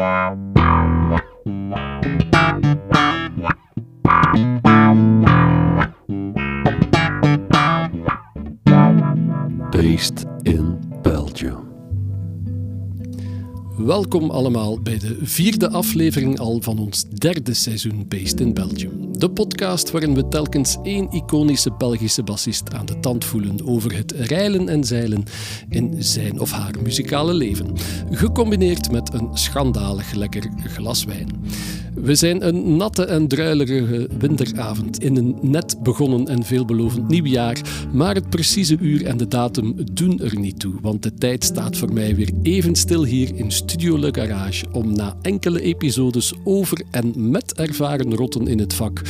Based in Belgium. Welkom allemaal bij de vierde aflevering al van ons derde seizoen Based in Belgium. De podcast waarin we telkens één iconische Belgische bassist aan de tand voelen over het reilen en zeilen in zijn of haar muzikale leven. Gecombineerd met een schandalig lekker glas wijn. We zijn een natte en druilerige winteravond in een net begonnen en veelbelovend nieuwjaar, maar het precieze uur en de datum doen er niet toe, want de tijd staat voor mij weer even stil hier in Studio Le Garage om na enkele episodes over en met ervaren rotten in het vak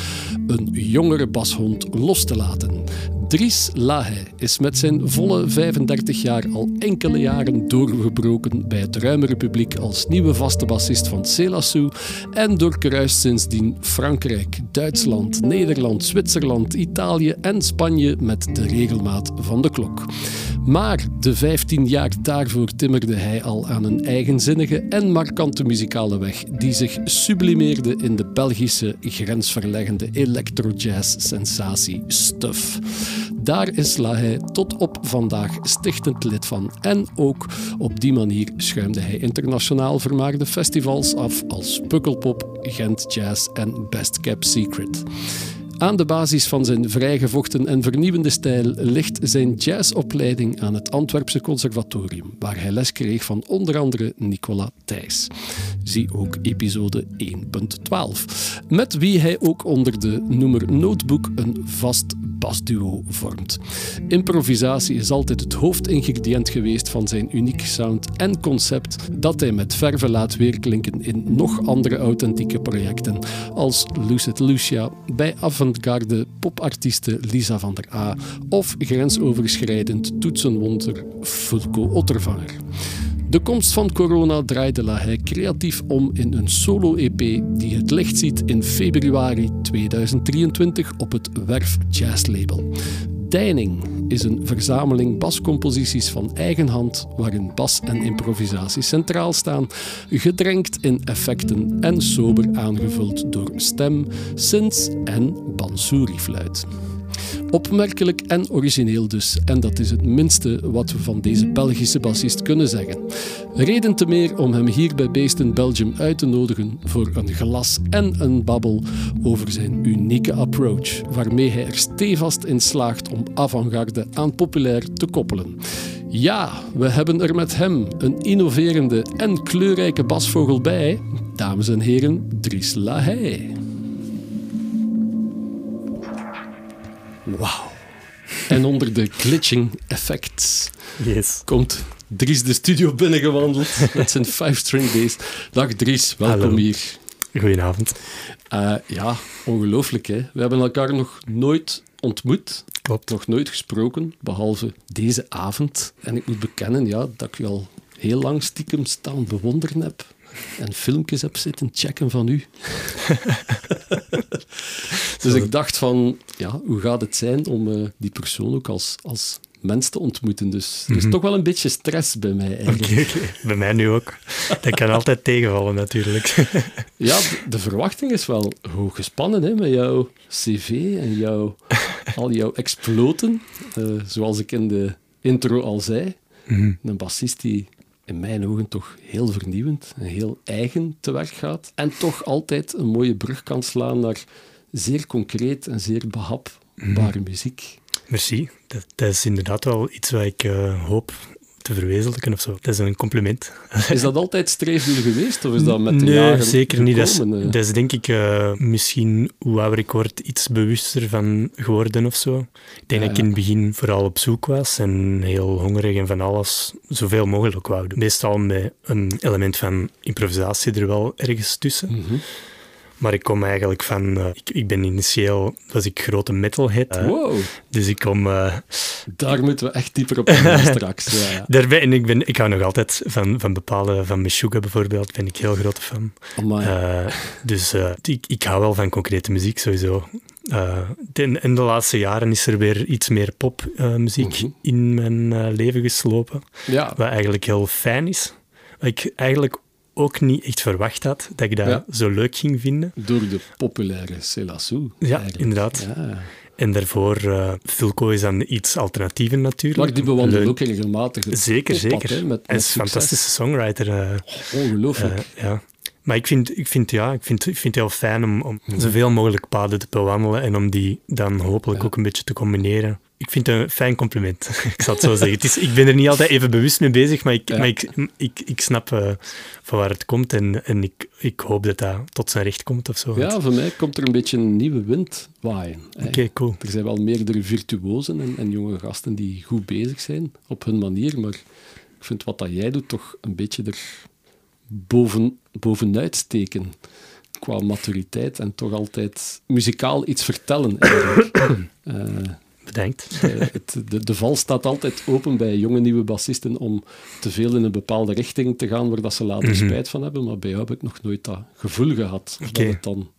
een jongere bashond los te laten. Dries Lahe is met zijn volle 35 jaar al enkele jaren doorgebroken bij het ruimere publiek als nieuwe vaste bassist van Celassou en doorkruist sindsdien Frankrijk, Duitsland, Nederland, Zwitserland, Italië en Spanje met de regelmaat van de klok. Maar de 15 jaar daarvoor timmerde hij al aan een eigenzinnige en markante muzikale weg die zich sublimeerde in de Belgische grensverleggende electro-jazz-sensatie Stuff. Daar is Lahey tot op vandaag stichtend lid van en ook op die manier schuimde hij internationaal vermaarde festivals af als Pukkelpop, Gent Jazz en Best Kept Secret. Aan de basis van zijn vrijgevochten en vernieuwende stijl ligt zijn jazzopleiding aan het Antwerpse Conservatorium, waar hij les kreeg van onder andere Nicola Thijs. Zie ook episode 1.12, met wie hij ook onder de noemer Notebook een vast basduo vormt. Improvisatie is altijd het hoofdingrediënt geweest van zijn unieke sound en concept dat hij met verve laat weerklinken in nog andere authentieke projecten als Lucid Lucia, bij avant-garde popartiesten Lisa van der A of grensoverschrijdend toetsenwonder Fulco Ottervanger. De komst van corona draaide hij creatief om in een solo-EP die het licht ziet in februari 2023 op het Werf Jazz label. Deining is een verzameling bascomposities van eigen hand waarin bas en improvisatie centraal staan, gedrenkt in effecten en sober aangevuld door stem, synths en bansuri-fluit. Opmerkelijk en origineel dus, en dat is het minste wat we van deze Belgische bassist kunnen zeggen. Reden te meer om hem hier bij in Belgium uit te nodigen voor een glas en een babbel over zijn unieke approach, waarmee hij er stevast in slaagt om avant-garde aan populair te koppelen. Ja, we hebben er met hem een innoverende en kleurrijke basvogel bij. Dames en heren, Dries Lahey. Wauw. En onder de glitching effects yes. komt Dries de studio binnengewandeld met zijn five-string bass. Dag Dries, welkom Hallo. hier. Goedenavond. Uh, ja, ongelooflijk hè. We hebben elkaar nog nooit ontmoet. Klopt. Nog nooit gesproken, behalve deze avond. En ik moet bekennen ja, dat ik je al heel lang stiekem staan bewonderen heb. En filmpjes heb zitten checken van u. dus ik dacht van, ja, hoe gaat het zijn om uh, die persoon ook als, als mens te ontmoeten? Dus er is toch wel een beetje stress bij mij eigenlijk. Okay, okay. Bij mij nu ook. Dat kan altijd tegenvallen natuurlijk. ja, de, de, verwachting is wel hoog gespannen hè, met jouw cv en jouw, al jouw exploten. Uh, zoals ik in de intro al zei. -hmm. Een bassist die in mijn ogen toch heel vernieuwend en heel eigen te werk gaat. En toch altijd een mooie brug kan slaan naar zeer concreet en zeer behapbare mm. muziek. Merci. Dat, dat, is inderdaad wel iets wat ik uh, hoop te verwezenlijken of zo. Dat is een compliment. Is dat altijd streefdoel geweest of is dat met de nee, jaren zeker niet. Dat is, dat is, denk ik uh, misschien hoe ouder ik word iets bewuster van geworden of zo. Ik denk Ja, dat ik in het begin vooral op zoek was en heel hongerig en van alles zoveel mogelijk wou doen. Meestal met een element van improvisatie er wel ergens tussen. Mhm. Maar ik kom eigenlijk van... eh, ik, ik ben initieel... was ik grote metalhead. eh, Wow, Dus ik kom... eh, daar moeten we echt dieper op ingaan straks. Ja, ja. daarbij, en ik, ben, ik hou nog altijd van, van bepaalde... Van Meshuggah bijvoorbeeld, ben ik heel grote fan. Eh, dus ik, ik hou wel van concrete muziek sowieso. De- in de laatste jaren is er weer iets meer popmuziek Mhm. in mijn leven geslopen. ja. Wat eigenlijk heel fijn is. Wat ik eigenlijk ook niet echt verwacht had dat ik dat Ja. zo leuk ging vinden. Door de populaire Selassou. Ja, eigenlijk. inderdaad. Ja. En daarvoor, Fulco is dan iets alternatiever natuurlijk. Maar die bewandelen ook regelmatig Zeker, zeker. hè, met, Hij is een fantastische songwriter. eh, Ongelooflijk. eh, ja. Maar ik vind, ik vind, ja, ik vind, ik vind het heel fijn om, om Mhm. zoveel mogelijk paden te bewandelen en om die dan hopelijk Ja. ook een beetje te combineren. Ik vind het een fijn compliment. ik zal het zo zeggen. Het is, ik ben er niet altijd even bewust mee bezig, maar ik, Ja. maar ik, ik, ik snap eh, van waar het komt en, en ik, ik hoop dat dat tot zijn recht komt of zo. ja, voor mij komt er een beetje een nieuwe wind waaien. Oké, cool. Er zijn wel meerdere virtuosen en, en jonge gasten die goed bezig zijn op hun manier, maar ik vind wat dat jij doet toch een beetje er boven, bovenuit steken qua maturiteit en toch altijd muzikaal iets vertellen. eigenlijk. Bedankt. eh, het, de, de val staat altijd open bij jonge nieuwe bassisten om te veel in een bepaalde richting te gaan waar dat ze later Mhm. spijt van hebben, maar bij jou heb ik nog nooit dat gevoel gehad. Of dat het dan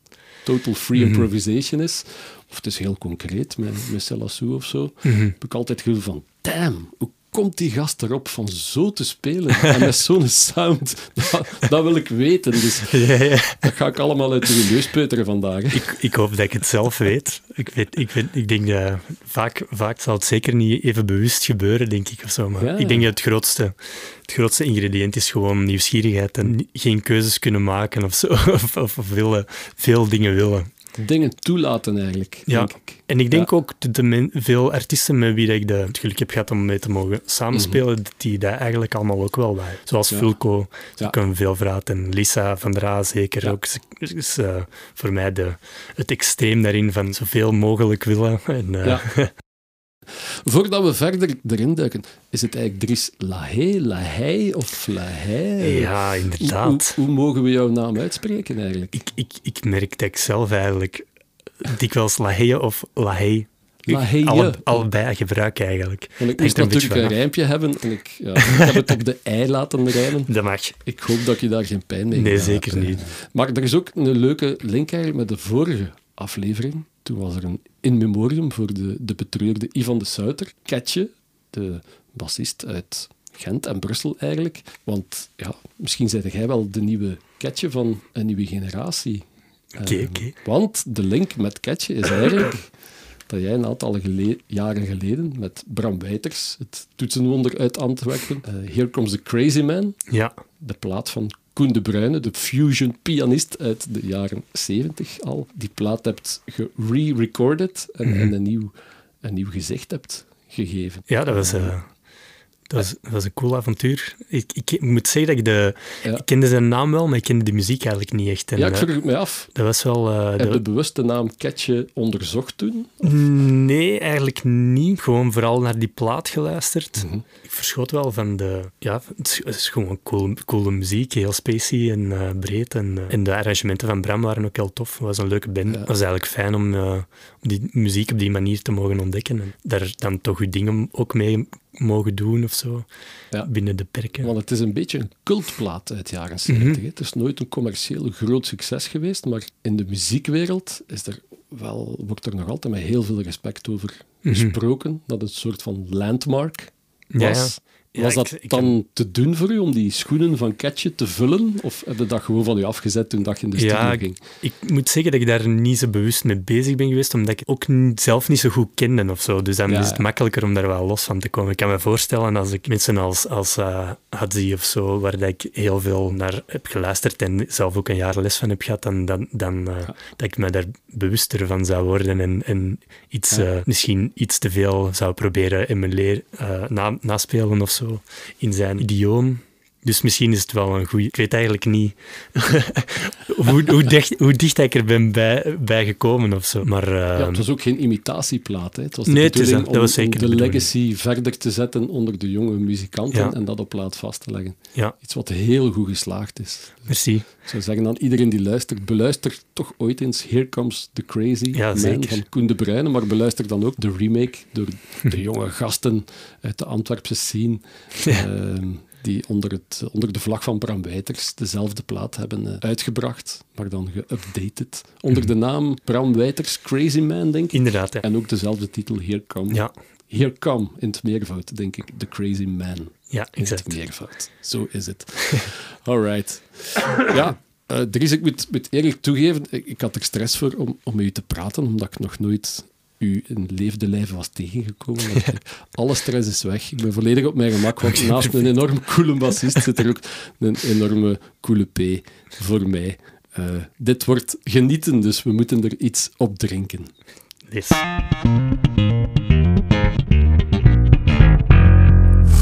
total free Mhm. improvisation is, of het is heel concreet met, met Selassou of zo, Mhm. heb ik altijd het gevoel van, damn, hoe komt die gast erop van zo te spelen en met zo'n sound? Dat, dat wil ik weten, dus Ja, ja. dat ga ik allemaal uit de neus peuteren vandaag. hè. Ik, ik hoop dat ik het zelf weet. Ik, weet, ik, weet, ik denk dat vaak, vaak zal het zeker niet even bewust gebeuren, denk ik. Of zo. Maar Ja. ik denk dat het grootste, het grootste ingrediënt is gewoon nieuwsgierigheid en geen keuzes kunnen maken of zo. Of, of, of willen, veel dingen willen. Dingen toelaten eigenlijk, Ja. denk ik. En ik denk Ja. ook dat de veel artiesten met wie ik de, het geluk heb gehad om mee te mogen samenspelen, dat die dat eigenlijk allemaal ook wel waren. Zoals Ja. Fulco, is Ja. ook een veelvraat. En Lisa van der Aa zeker ook. Is, is, eh, voor mij de, het extreem daarin van zoveel mogelijk willen. En, eh, Ja. Voordat we verder erin duiken, is het eigenlijk Dries Lahey, Lahey of Lahey? ja, Hoe, hoe, inderdaad. hoe mogen we jouw naam uitspreken eigenlijk? Ik, ik, ik merk dat ik zelf eigenlijk dikwijls Lahey of Lahey Lahey. alle, allebei gebruik eigenlijk. Ik moest natuurlijk een rijmpje hebben en ik, ja, ik heb het op de ei laten rijmen. Dat mag. Ik hoop dat je daar geen pijn mee Nee, gedaan zeker hebt, niet. Maar er is ook een leuke link eigenlijk met de vorige aflevering. Toen was er een in memoriam voor de, de betreurde Ivan de Suiter, Ketje, de bassist uit Gent en Brussel eigenlijk. Want ja, misschien zei jij wel de nieuwe Ketje van een nieuwe generatie. Oké, Eh, oké. Want de link met Ketje is eigenlijk dat jij een aantal gele- jaren geleden met Bram Wijters, het toetsenwonder uit Antwerpen, eh, Here Comes the Crazy Man, Ja, de plaat van Koen de Bruyne, de fusion pianist uit de jaren 70 al. Die plaat hebt gere-recorded en, Mhm. en een, nieuw, een nieuw gezicht hebt gegeven. ja dat was... eh, dat was, dat een cool avontuur. Ik, ik moet zeggen dat ik de... Ja. Ik kende zijn naam wel, maar ik kende de muziek eigenlijk niet echt. En, ja, ik eh, vroeg het mij af. dat was wel... eh, Heb je bewust de naam Ketje onderzocht toen? Nee, eigenlijk niet. Gewoon vooral naar die plaat geluisterd. Mhm. Verschoot wel van de... Ja, het is, gewoon cool, coole muziek. Heel spacey en eh, breed. En, eh, en de arrangementen van Bram waren ook heel tof. Het was een leuke band. Ja. Het was eigenlijk fijn om, eh, om die muziek op die manier te mogen ontdekken. En daar dan toch je dingen ook mee mogen doen of zo. Ja. Binnen de perken. Want het is een beetje een cultplaat uit de jaren Mhm. 70. hè. Het is nooit een commercieel groot succes geweest, maar in de muziekwereld is er wel, wordt er nog altijd met heel veel respect over Mhm. gesproken. Dat het een soort van landmark Ja, ja. Was. Ja, ik- dat ik dan te doen voor u om die schoenen van Ketje te vullen? Of heb je dat gewoon van u afgezet toen dat je in de studio Ja, ging? Ik moet zeggen dat ik daar niet zo bewust mee bezig ben geweest, omdat ik ook zelf niet zo goed kende of zo. Dus dan Ja, is het makkelijker om daar wel los van te komen. Ik kan me voorstellen als ik mensen als, als eh, Hadzi of zo, waar dat ik heel veel naar heb geluisterd en zelf ook een jaar les van heb gehad, dan, dan, dan eh, dat ik me daar bewuster van zou worden en, en iets, eh, misschien iets te veel zou proberen emuleer, eh na, naspelen of zo in zijn idioom. Dus misschien is het wel een goede. Ik weet eigenlijk niet hoe, hoe, dicht, hoe dicht ik er ben bij, bij gekomen of zo. Maar Ja, eh, het was ook geen imitatieplaat. Hè. Het was de Nee, het is bedoeling dat. Was zeker om de legacy verder te zetten onder de jonge muzikanten Ja. en dat op plaat vast te leggen. ja, Iets wat heel goed geslaagd is. merci. Ik zou zeggen aan iedereen die luistert, beluister toch ooit eens Here Comes the Crazy Ja, Man zeker. van Koen de Bruyne, maar beluister dan ook de remake door de jonge gasten uit de Antwerpse scene, ehm, die onder, het, onder de vlag van Bram Wijters dezelfde plaat hebben eh, uitgebracht, maar dan geüpdated. Onder de naam Bram Wijters Crazy Man, denk ik. Inderdaad, ja. En ook dezelfde titel, Here Come Ja, Here come in het meervoud, denk ik. The Crazy Man Ja, in exact. het meervoud. Zo is het. Alright. Ja, eh Dries, ik moet, moet eerlijk toegeven, ik, ik had er stress voor om, om met u te praten, omdat ik nog nooit u in leefde lijven was tegengekomen. Maar Alle stress is weg. Ik ben volledig op mijn gemak, want naast een enorm coole bassist zit er ook een enorme coole P voor mij. Eh, dit wordt genieten, dus we moeten er iets op drinken. Yes.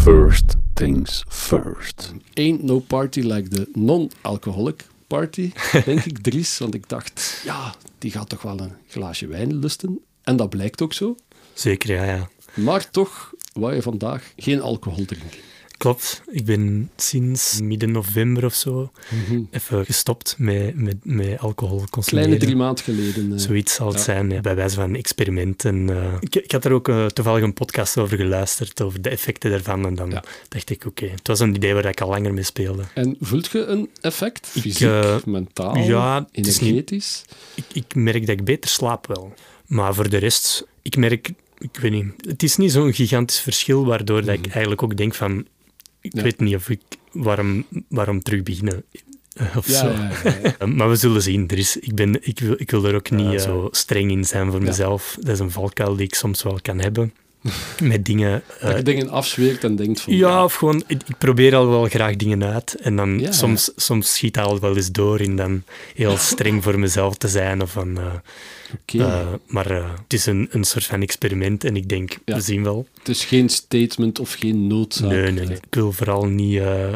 First things first. Ain't no party like the non-alcoholic party, denk ik, Dries. Want ik dacht, ja, die gaat toch wel een glaasje wijn lusten. En dat blijkt ook zo. Zeker, ja, ja. Maar toch wou je vandaag geen alcohol drinken. Klopt. Ik ben sinds midden november of zo even gestopt met, met, met alcohol consumeren. Kleine drie maanden geleden. eh, Zoiets zal het ja. zijn, ja, bij wijze van een experiment. En, eh, ik, ik had er ook eh, toevallig een podcast over geluisterd, over de effecten daarvan. En dan Ja. dacht ik, oké, het was een idee waar ik al langer mee speelde. En voelt je een effect? Fysiek, mentaal, ja, niet- energetisch? Ik, ik merk dat ik beter slaap wel. Maar voor de rest, ik merk, ik weet niet, het is niet zo'n gigantisch verschil, waardoor dat ik eigenlijk ook denk van, ik Ja. weet niet of ik, waarom, waarom terug beginnen. eh, Of Ja, zo. ja. Eh, Maar we zullen zien. Er is, ik, ben, ik, wil, ik wil er ook niet Ja, eh, zo streng in zijn voor mezelf. Dat is een valkuil die ik soms wel kan hebben. Met dingen. Dat je dingen afzweert en denkt van... ja, of gewoon, ik, ik probeer al wel graag dingen uit. En dan soms, soms schiet dat al wel eens door in dan heel streng voor mezelf te zijn. Of van, Eh, maar eh, het is een, een soort van experiment en ik denk, Ja. we zien wel. Het is geen statement of geen noodzaak. Nee, nee, nee. Ik wil vooral niet eh,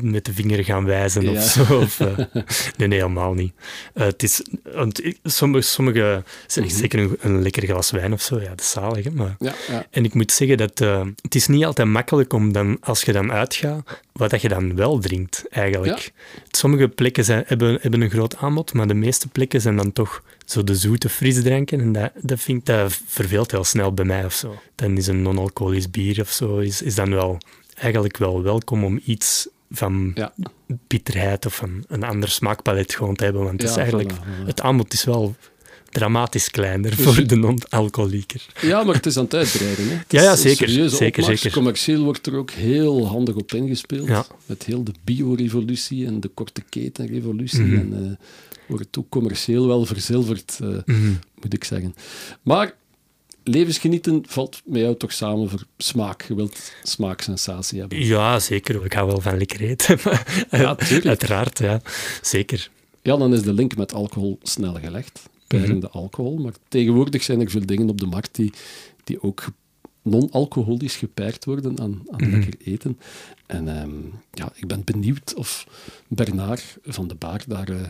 met de vinger gaan wijzen Ja. of zo. Of, nee, nee, helemaal niet. Het is, want sommige, sommige Mhm. zeker een, een lekker glas wijn of zo, ja, dat is zalig. Hè, maar, Ja, ja. en ik moet zeggen dat het is niet altijd makkelijk om dan, als je dan uitgaat, wat dat je dan wel drinkt, eigenlijk. Sommige plekken zijn, hebben, hebben een groot aanbod, maar de meeste plekken zijn dan toch zo de zoete frisdranken. En dat, dat vind ik, dat verveelt heel snel bij mij of zo. Dan is een non-alcoholisch bier of zo, is, is dan wel eigenlijk wel welkom om iets van Ja. bitterheid of van een ander smaakpalet gewoon te hebben. Want het, is eigenlijk, voilà, het aanbod is wel dramatisch kleiner Dus- voor de non-alcoholieker. Ja, maar het is aan het uitbreiden. Hè. Het Ja, ja, zeker, zeker, opmars. zeker. Commercieel wordt er ook heel handig op ingespeeld. Ja. Met heel de biorevolutie en de korte ketenrevolutie. Mhm. En eh, wordt ook commercieel wel verzilverd, eh, Mhm. moet ik zeggen. Maar levensgenieten valt met jou toch samen voor smaak. Je wilt smaaksensatie hebben. Ja, zeker. Ik hou wel van lekker eten. Ja, tuurlijk. Uiteraard, ja. Zeker. Ja, dan is de link met alcohol snel gelegd. Perende alcohol. Maar tegenwoordig zijn er veel dingen op de markt die, die ook non-alcoholisch gepaard worden aan, aan lekker eten. En ehm, ja, ik ben benieuwd of Bernard van de Baar daar eh,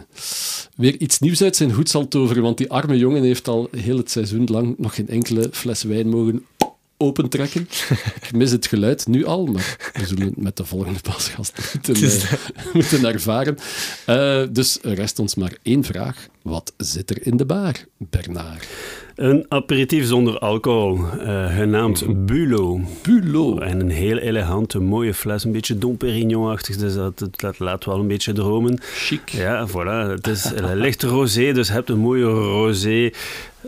weer iets nieuws uit zijn hoed zal toveren. Want die arme jongen heeft al heel het seizoen lang nog geen enkele fles wijn mogen opentrekken. Ik mis het geluid nu al, maar we zullen het met de volgende pasgast moeten, eh, moeten ervaren. Eh, dus rest ons maar één vraag. Wat zit er in de baar, Bernard? Een aperitief zonder alcohol, eh, genaamd Bulo. Bulo. En een heel elegante, mooie fles, een beetje Dom Perignon-achtig, dus dat, laat wel een beetje dromen. Chic. Ja, voilà. Het is een licht rosé, dus je hebt een mooie rosé,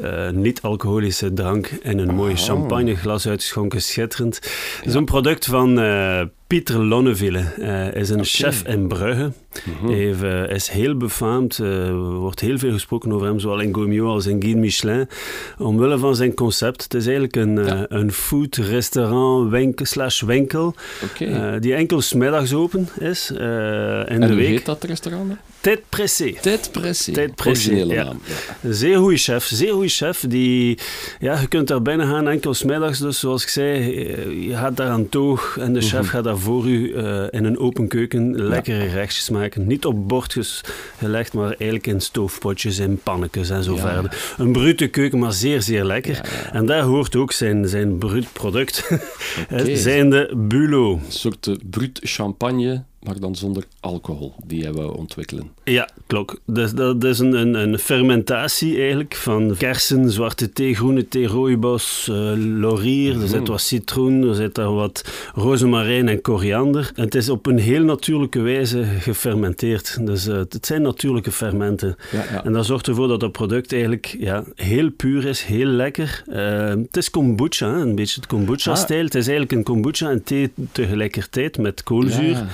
eh, niet-alcoholische drank en een mooi Oh. champagneglas uitgeschonken, schitterend. Het is een product van eh, Pieter Lonneville. Hij is een chef in Brugge. Hij eh, is heel befaamd. eh, Er wordt heel veel gesproken over hem, zowel in Gomio als in Guide Michelin. Omwille van zijn concept. Het is eigenlijk een, eh, Ja. een food, restaurant, winkel, slash winkel. Eh, die enkel 's middags open is eh, in en de hoe week. heet dat restaurant? Tijd pressé. Tijd Pressé. Ja. naam. Ja. Een zeer goede chef, zeer goede chef. Die, ja, je kunt daar binnen gaan, enkel middags. Dus zoals ik zei, eh, je gaat daar aan toog en de chef Mhm. gaat daar voor u eh, in een open keuken lekkere rechtjes maken. Niet op bordjes gelegd, maar eigenlijk in stoofpotjes, in pannetjes en zo Ja. verder. Een brute keuken, maar zeer, zeer lekker. Ja, ja. En daar hoort ook zijn, zijn bruut product, Oké. zijn de Bulo. Een soort eh, brut champagne, maar dan zonder alcohol, die hij wou ontwikkelen. Ja, klopt. Dus dat is een, een, een fermentatie eigenlijk van kersen, zwarte thee, groene thee, rooibos, uh, laurier. Er zit wat citroen, er zit daar wat rozemarijn en koriander. En het is op een heel natuurlijke wijze gefermenteerd. Dus uh, het zijn natuurlijke fermenten. Ja, ja. En dat zorgt ervoor dat het product eigenlijk ja, heel puur is, heel lekker. Uh, het is kombucha, een beetje het kombucha-stijl. Het is eigenlijk een kombucha en thee tegelijkertijd met koolzuur. Ja.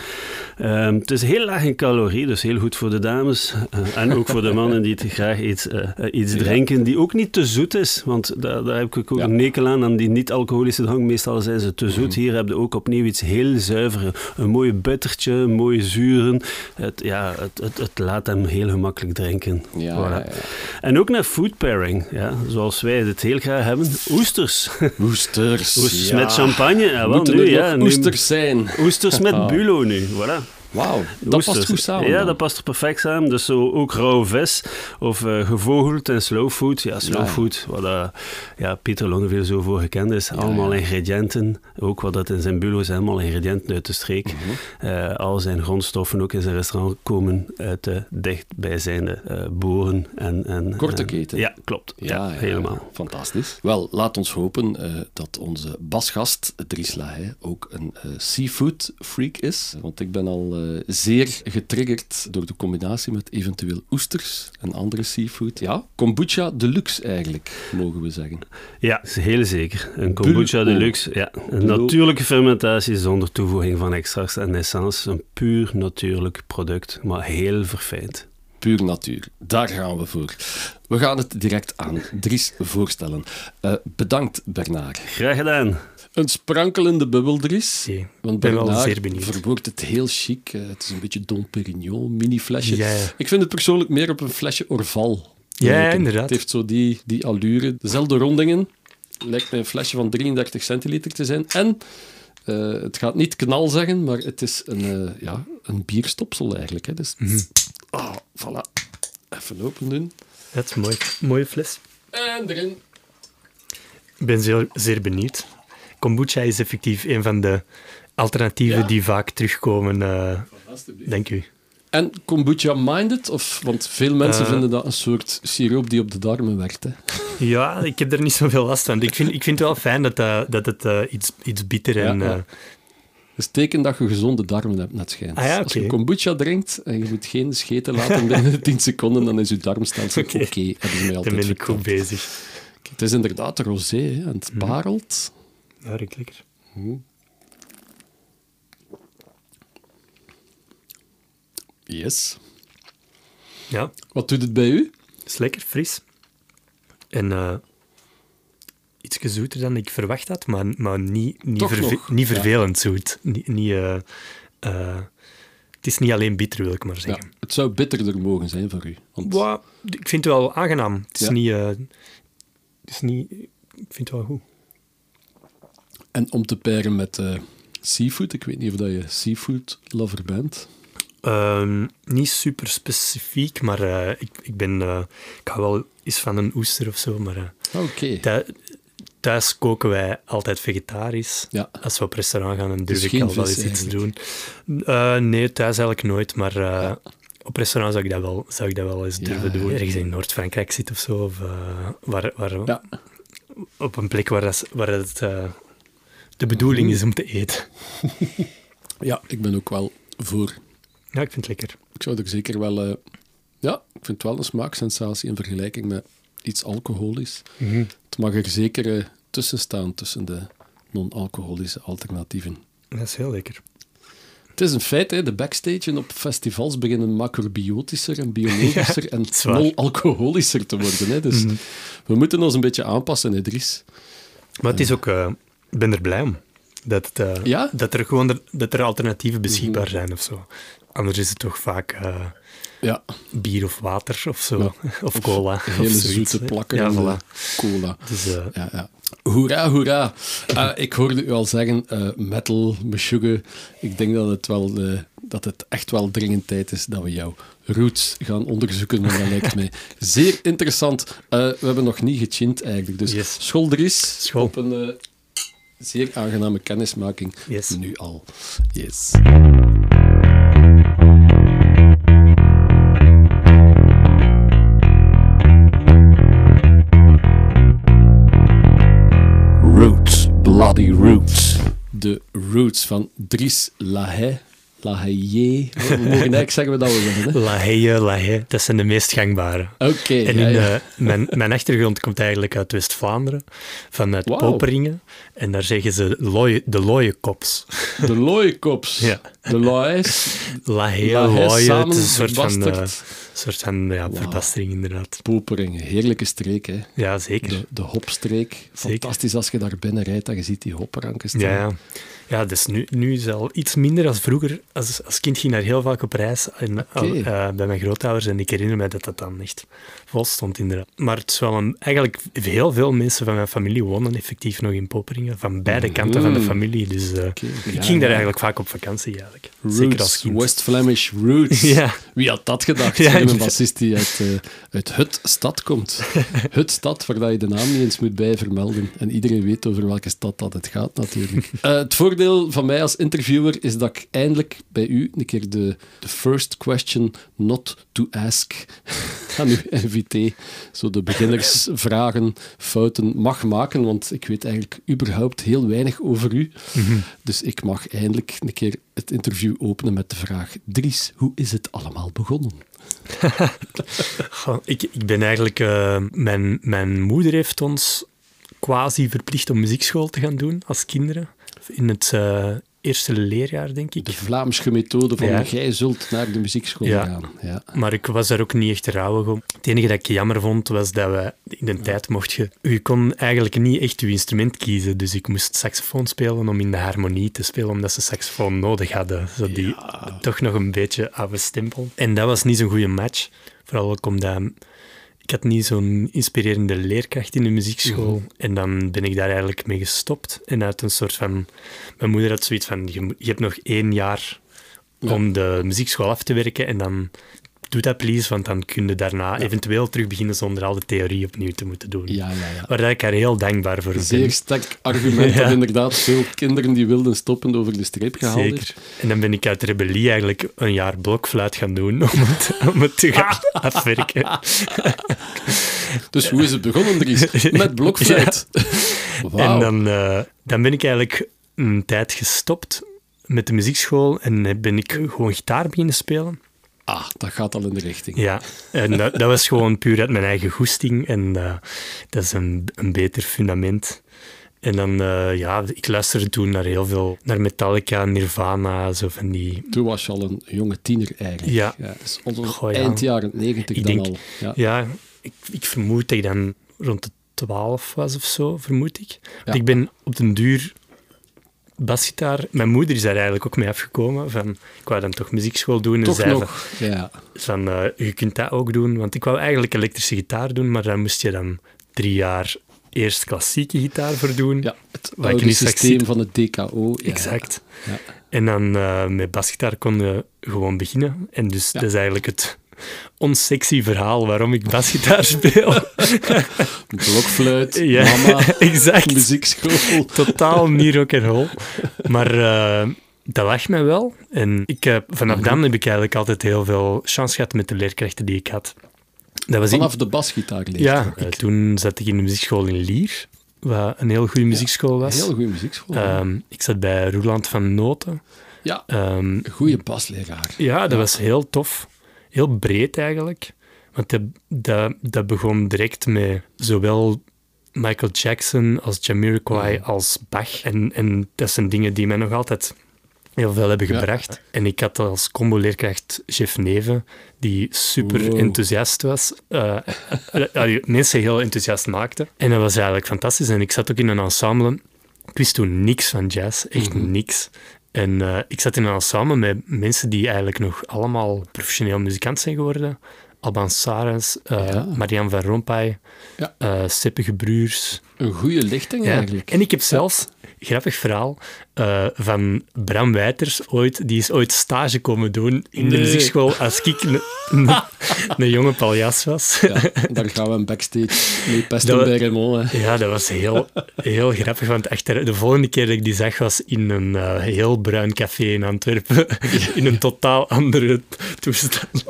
Um, het is heel laag in calorie, dus heel goed voor de dames. Uh, en ook voor de mannen die graag iets, uh, iets drinken, die ook niet te zoet is. Want daar, daar heb ik ook Ja. een nekel aan, aan die niet-alcoholische drank. Meestal zijn ze te zoet. Hier heb je ook opnieuw iets heel zuiver. Een mooi buttertje, een mooie zuren. Het, ja, het, het, het laat hem heel gemakkelijk drinken. Ja, Voilà. ja, ja. En ook naar food pairing, ja, zoals wij het heel graag hebben. Oesters. Oesters. Oesters met champagne. Ja, wel, nu, ja, nu- oesters zijn? Oesters met Ah. bulo nu, voilà. Wauw, dat Oesters. past goed samen. Ja, dan. dat past er perfect samen. Dus zo ook rauw vis of eh, gevogeld en slow food. Ja, slow Ja. food, wat eh, ja, Pieter Lonneville zo voor gekend is. allemaal ja. ingrediënten, ook wat dat in zijn bulo is, allemaal ingrediënten uit de streek. Eh, al zijn grondstoffen ook in zijn restaurant komen uit de dichtbijzijnde eh boeren. En, en, Korte en- keten. Ja, klopt. Ja, helemaal. Fantastisch. Wel, laat ons hopen eh, dat onze basgast Dries Lahaye ook een eh, seafood freak is. Want ik ben al eh, zeer getriggerd door de combinatie met eventueel oesters en andere seafood. Ja, kombucha deluxe eigenlijk, mogen we zeggen. Ja, is heel zeker. Een kombucha Bulo. deluxe. Ja. Een natuurlijke fermentatie zonder toevoeging van extracts en essence. Een puur natuurlijk product, maar heel verfijnd. Puur natuur. Daar gaan we voor. We gaan het direct aan Dries voorstellen. Eh, bedankt, Bernard. Graag gedaan. Een sprankelende bubbel, Dries. Oké, Want ben wel zeer benieuwd. verwoordt het heel chic. Eh, het is een beetje Dom Perignon, mini-flesje. Ja, ja. Ik vind het persoonlijk meer op een flesje Orval. Ja, inderdaad. Het heeft zo die, die allure. Dezelfde rondingen. Lijkt mij een flesje van 33 centiliter te zijn. En eh, het gaat niet knal zeggen, maar het is een, eh, ja, een bierstopsel eigenlijk. Hè. Dus, ah, voilà. Even open doen. Dat is mooi. Mooie fles. En erin. Ik ben zeer, zeer benieuwd. Kombucha is effectief een van de alternatieven Ja. die vaak terugkomen, eh, denk u. En kombucha-minded? Of, want veel mensen Eh. vinden dat een soort siroop die op de darmen werkt. Hè. Ja, ik heb er niet zoveel last van. Ik vind, ik vind het wel fijn dat, dat, dat het eh, iets, iets bitter en... Ja, ja. eh, Dat is teken dat je gezonde darmen hebt, net schijnt. Ah ja, Als je kombucha drinkt en je moet geen scheten laten binnen 10 seconden, dan is je darmstelsel oké. Mij dan ben ik goed bezig. Het is inderdaad rosé, hè, en het Mhm. parelt. Ja, ruikt lekker. Yes. Ja, Wat doet het bij u? is lekker, fris. En eh iets zoeter dan ik verwacht had, maar, maar niet, niet, verve- niet ja. vervelend zoet. Niet, niet, eh, eh, het is niet alleen bitter, wil ik maar Ja, zeggen. het zou bitterder mogen zijn voor u. Want Wa- ik vind het wel aangenaam. Het is Ja. niet... het is niet... Ik vind het wel goed. En om te pairen met eh, seafood, ik weet niet of dat je seafood lover bent. Ehm, niet super specifiek, maar eh, ik, ik ben... eh, ik hou wel eens van een oester of zo, maar Oké. thu- thuis koken wij altijd vegetarisch. Ja. Als we op restaurant gaan, dan durf Dus ik al wel eens iets doen. Eh, nee, thuis eigenlijk nooit, maar op restaurant zou ik dat wel, zou ik dat wel eens Ja, durven doen. Ergens in Noord-Frankrijk zit of zo, of waar, waar, Ja. op een plek waar, dat, waar het de bedoeling is om te eten. ja, ik ben ook wel voor. Ja, ik vind het lekker. Ik zou er zeker wel... eh, ja, ik vind het wel een smaaksensatie in vergelijking met iets alcoholisch. Het mag er zeker eh, tussen staan, tussen de non-alcoholische alternatieven. Dat is heel lekker. Het is een feit, hè, de backstage en op festivals beginnen macrobiotischer en biologischer en non-alcoholischer te worden. Hè. Dus Mhm. we moeten ons een beetje aanpassen, hè, Dries. Maar het is ook... eh, ik ben er blij om. Dat, het, eh, Ja? dat er gewoon dat er alternatieven beschikbaar zijn of zo. Anders is het toch vaak eh, Ja, bier of water of zo. Ja. Of cola. of hele zoiets, zoete hè. plakken Ja, en voilà. cola. Dus, eh, Ja, ja. Hoera, hoera. Ik hoorde u al zeggen, metal, meshuggah. Ik denk dat het, wel, dat het echt wel dringend tijd is dat we jouw roots gaan onderzoeken. Want dat lijkt mij zeer interessant. We hebben nog niet gechint eigenlijk. Dus Yes. school. Op een zeer aangename kennismaking nu al. Yes. Roots, bloody roots. De roots van Dries Lahaye Lahaye. We mogen eigenlijk zeggen we willen. hè? Lahaye, Lahaye, dat zijn de meest gangbare. Oké. En ja, in, ja. eh, mijn, mijn achtergrond komt eigenlijk uit West-Vlaanderen, vanuit. Poperingen. En daar zeggen ze looie, de looiekops. De looiekops. Ja. De looies. Lahaye, looie, het is een soort van, eh, soort van ja, Wauw. verbastering inderdaad. Poperingen. Heerlijke streek, hè. Ja, zeker. De, de hopstreek. Zeker. Fantastisch als je daar binnen rijdt en je ziet die hopranken staan. Ja, ja. Ja dus nu, nu is het al iets minder dan vroeger. Als, als kind ging daar heel vaak op reis en, eh, bij mijn grootouders. En ik herinner me dat dat dan echt vol stond, inderdaad. Maar het is wel een, eigenlijk heel veel mensen van mijn familie wonen effectief nog in Poperingen. Van beide kanten van de Mhm. familie. Dus eh, ik ja, ging daar eigenlijk vaak op vakantie, eigenlijk. Zeker als Roots, kind. West Flemish Roots. Ja. Wie had dat gedacht? Ja, een bassist die uit, eh, uit het stad komt. het stad, waar je de naam niet eens moet bij vermelden. En iedereen weet over welke stad dat het gaat, natuurlijk. Het voordeel van mij als interviewer is dat ik eindelijk bij u een keer de, de first question not to ask aan uw invité, zo de beginnersvragen, fouten mag maken, want ik weet eigenlijk überhaupt heel weinig over u. Dus ik mag eindelijk een keer het interview openen met de vraag: Dries, hoe is het allemaal begonnen? Ik, ik ben eigenlijk... eh, mijn, mijn moeder heeft ons quasi verplicht om muziekschool te gaan doen als kinderen. In het eh, eerste leerjaar, denk ik. De Vlaamse methode van Ja. jij zult naar de muziekschool Ja. gaan. Ja. Maar ik was daar ook niet echt rouwig om. Het enige dat ik jammer vond, was dat we in de tijd mocht je... Je kon eigenlijk niet echt je instrument kiezen. Dus ik moest saxofoon spelen om in de harmonie te spelen, omdat ze saxofoon nodig hadden. Zo die toch nog een beetje oude stempel. En dat was niet zo'n goede match. Vooral ook omdat... Ik had niet zo'n inspirerende leerkracht in de muziekschool. En dan ben ik daar eigenlijk mee gestopt. En uit een soort van... Mijn moeder had zoiets van, je hebt nog één jaar om de muziekschool af te werken en dan doe dat please, want dan kun je daarna eventueel terug beginnen zonder al de theorie opnieuw te moeten doen. Ja, ja, ja. Waar ik haar heel dankbaar voor Zeer ben. sterk argument dat inderdaad veel kinderen die wilden stoppen over de streep gehaald Zeker. En dan ben ik uit rebellie eigenlijk een jaar blokfluit gaan doen om het, om het te gaan afwerken. Dus hoe is het begonnen, Dries? Met blokfluit. En dan, eh, dan ben ik eigenlijk een tijd gestopt met de muziekschool en ben ik gewoon gitaar beginnen spelen. Ah, dat gaat al in de richting. Ja, en dat, dat was gewoon puur uit mijn eigen goesting. En eh, dat is een, een beter fundament. En dan, eh, ja, ik luisterde toen naar heel veel, naar Metallica, Nirvana, zo van die... Toen was je al een jonge tiener eigenlijk. Ja. dus onze Goh, ja. eind jaren negentig Ik dan denk- al. Ja. Ja, ik, ik vermoed dat ik dan rond de 12 was of zo, vermoed ik. Want ik ben op den duur basgitaar... Mijn moeder is daar eigenlijk ook mee afgekomen. Van, ik wou dan toch muziekschool doen. En Toch zei nog. Ja. van, eh, je kunt dat ook doen. Want ik wou eigenlijk elektrische gitaar doen, maar daar moest je dan drie jaar eerst klassieke gitaar voor doen. ja, het Wat ik oude nu straks systeem van het DKO. Ja. Exact. Ja. En dan eh, met basgitaar kon je gewoon beginnen. En dus dat is eigenlijk het onsexy verhaal waarom ik basgitaar speel. Blokfluit, Ja, mama, exact. muziekschool. Totaal niet rock and roll. Maar eh, dat lag mij wel. En ik, eh, vanaf Mhm. dan heb ik eigenlijk altijd heel veel chance gehad met de leerkrachten die ik had. Dat was in- Vanaf de basgitaar Ja, toen zat ik in de muziekschool in Lier, wat een heel goede muziekschool was. Heel goede muziekschool. Ehm, ik zat bij Roeland van Noten. ja, Ehm, een goede basleraar. ja, dat Ja. was heel tof. Heel breed eigenlijk. Want dat, dat, dat begon direct met zowel Michael Jackson als Jamiroquai als Bach. En, en dat zijn dingen die mij nog altijd heel veel hebben Ja. gebracht. En ik had als combo-leerkracht Jeff Neven, die super Wow. enthousiast was. die mensen heel enthousiast maakte. En dat was eigenlijk fantastisch. En ik zat ook in een ensemble. Ik wist toen niks van jazz, echt Mhm. niks. En eh, ik zat in een ensemble met mensen die eigenlijk nog allemaal professioneel muzikant zijn geworden. Alban Saras, eh Ja. Marianne van Rompuy, Ja. eh Seppe Gebruurs. Een goede lichting Ja. eigenlijk. En ik heb zelfs, grappig verhaal, eh, van Bram Wijters ooit, die is ooit stage komen doen in de muziekschool als ik een, een, een jonge paljas was. Ja, dan gaan we hem backstage mee pesten Dat- bij Raymond. hè. Ja, dat was heel, heel grappig, want achter, de volgende keer dat ik die zag was in een eh, heel bruin café in Antwerpen, in een totaal andere toestand.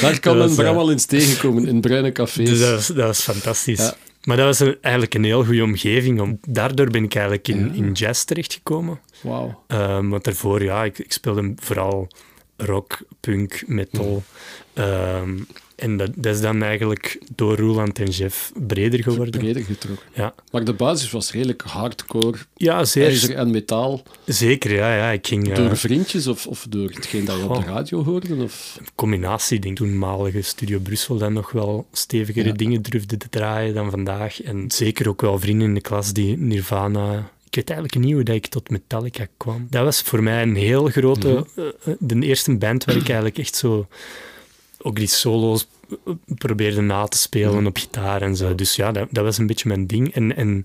Daar kan men Bram eh, al eens tegenkomen, in bruine cafés. Dus dat was, dat was fantastisch. Ja. Maar dat was een- eigenlijk een heel goede omgeving. Om, daardoor ben ik eigenlijk in, Ja. in jazz terechtgekomen. Wauw. Ehm, want daarvoor, ja, ik, ik speelde vooral rock, punk, metal. Ehm, en dat, dat is dan eigenlijk door Roland en Jeff breder geworden. Breder getrokken. Ja, Maar de basis was redelijk hardcore, ja zeer ijzer en metaal. zeker. Ja, ja. Ik ging... eh, Door vriendjes of, of door hetgeen dat je op de Goh. radio hoorde? Of... combinatie, denk toenmalige Studio Brussel dan nog wel stevigere Ja. dingen durfde te draaien dan vandaag. En zeker ook wel vrienden in de klas die Nirvana... Ik weet eigenlijk niet hoe dat ik tot Metallica kwam. Dat was voor mij een heel grote... Mhm. eh, eh, de eerste band waar ik eigenlijk echt zo... Ook die solo's probeerde na te spelen Mhm. op gitaar en zo. Dus ja, dat, dat was een beetje mijn ding. En, en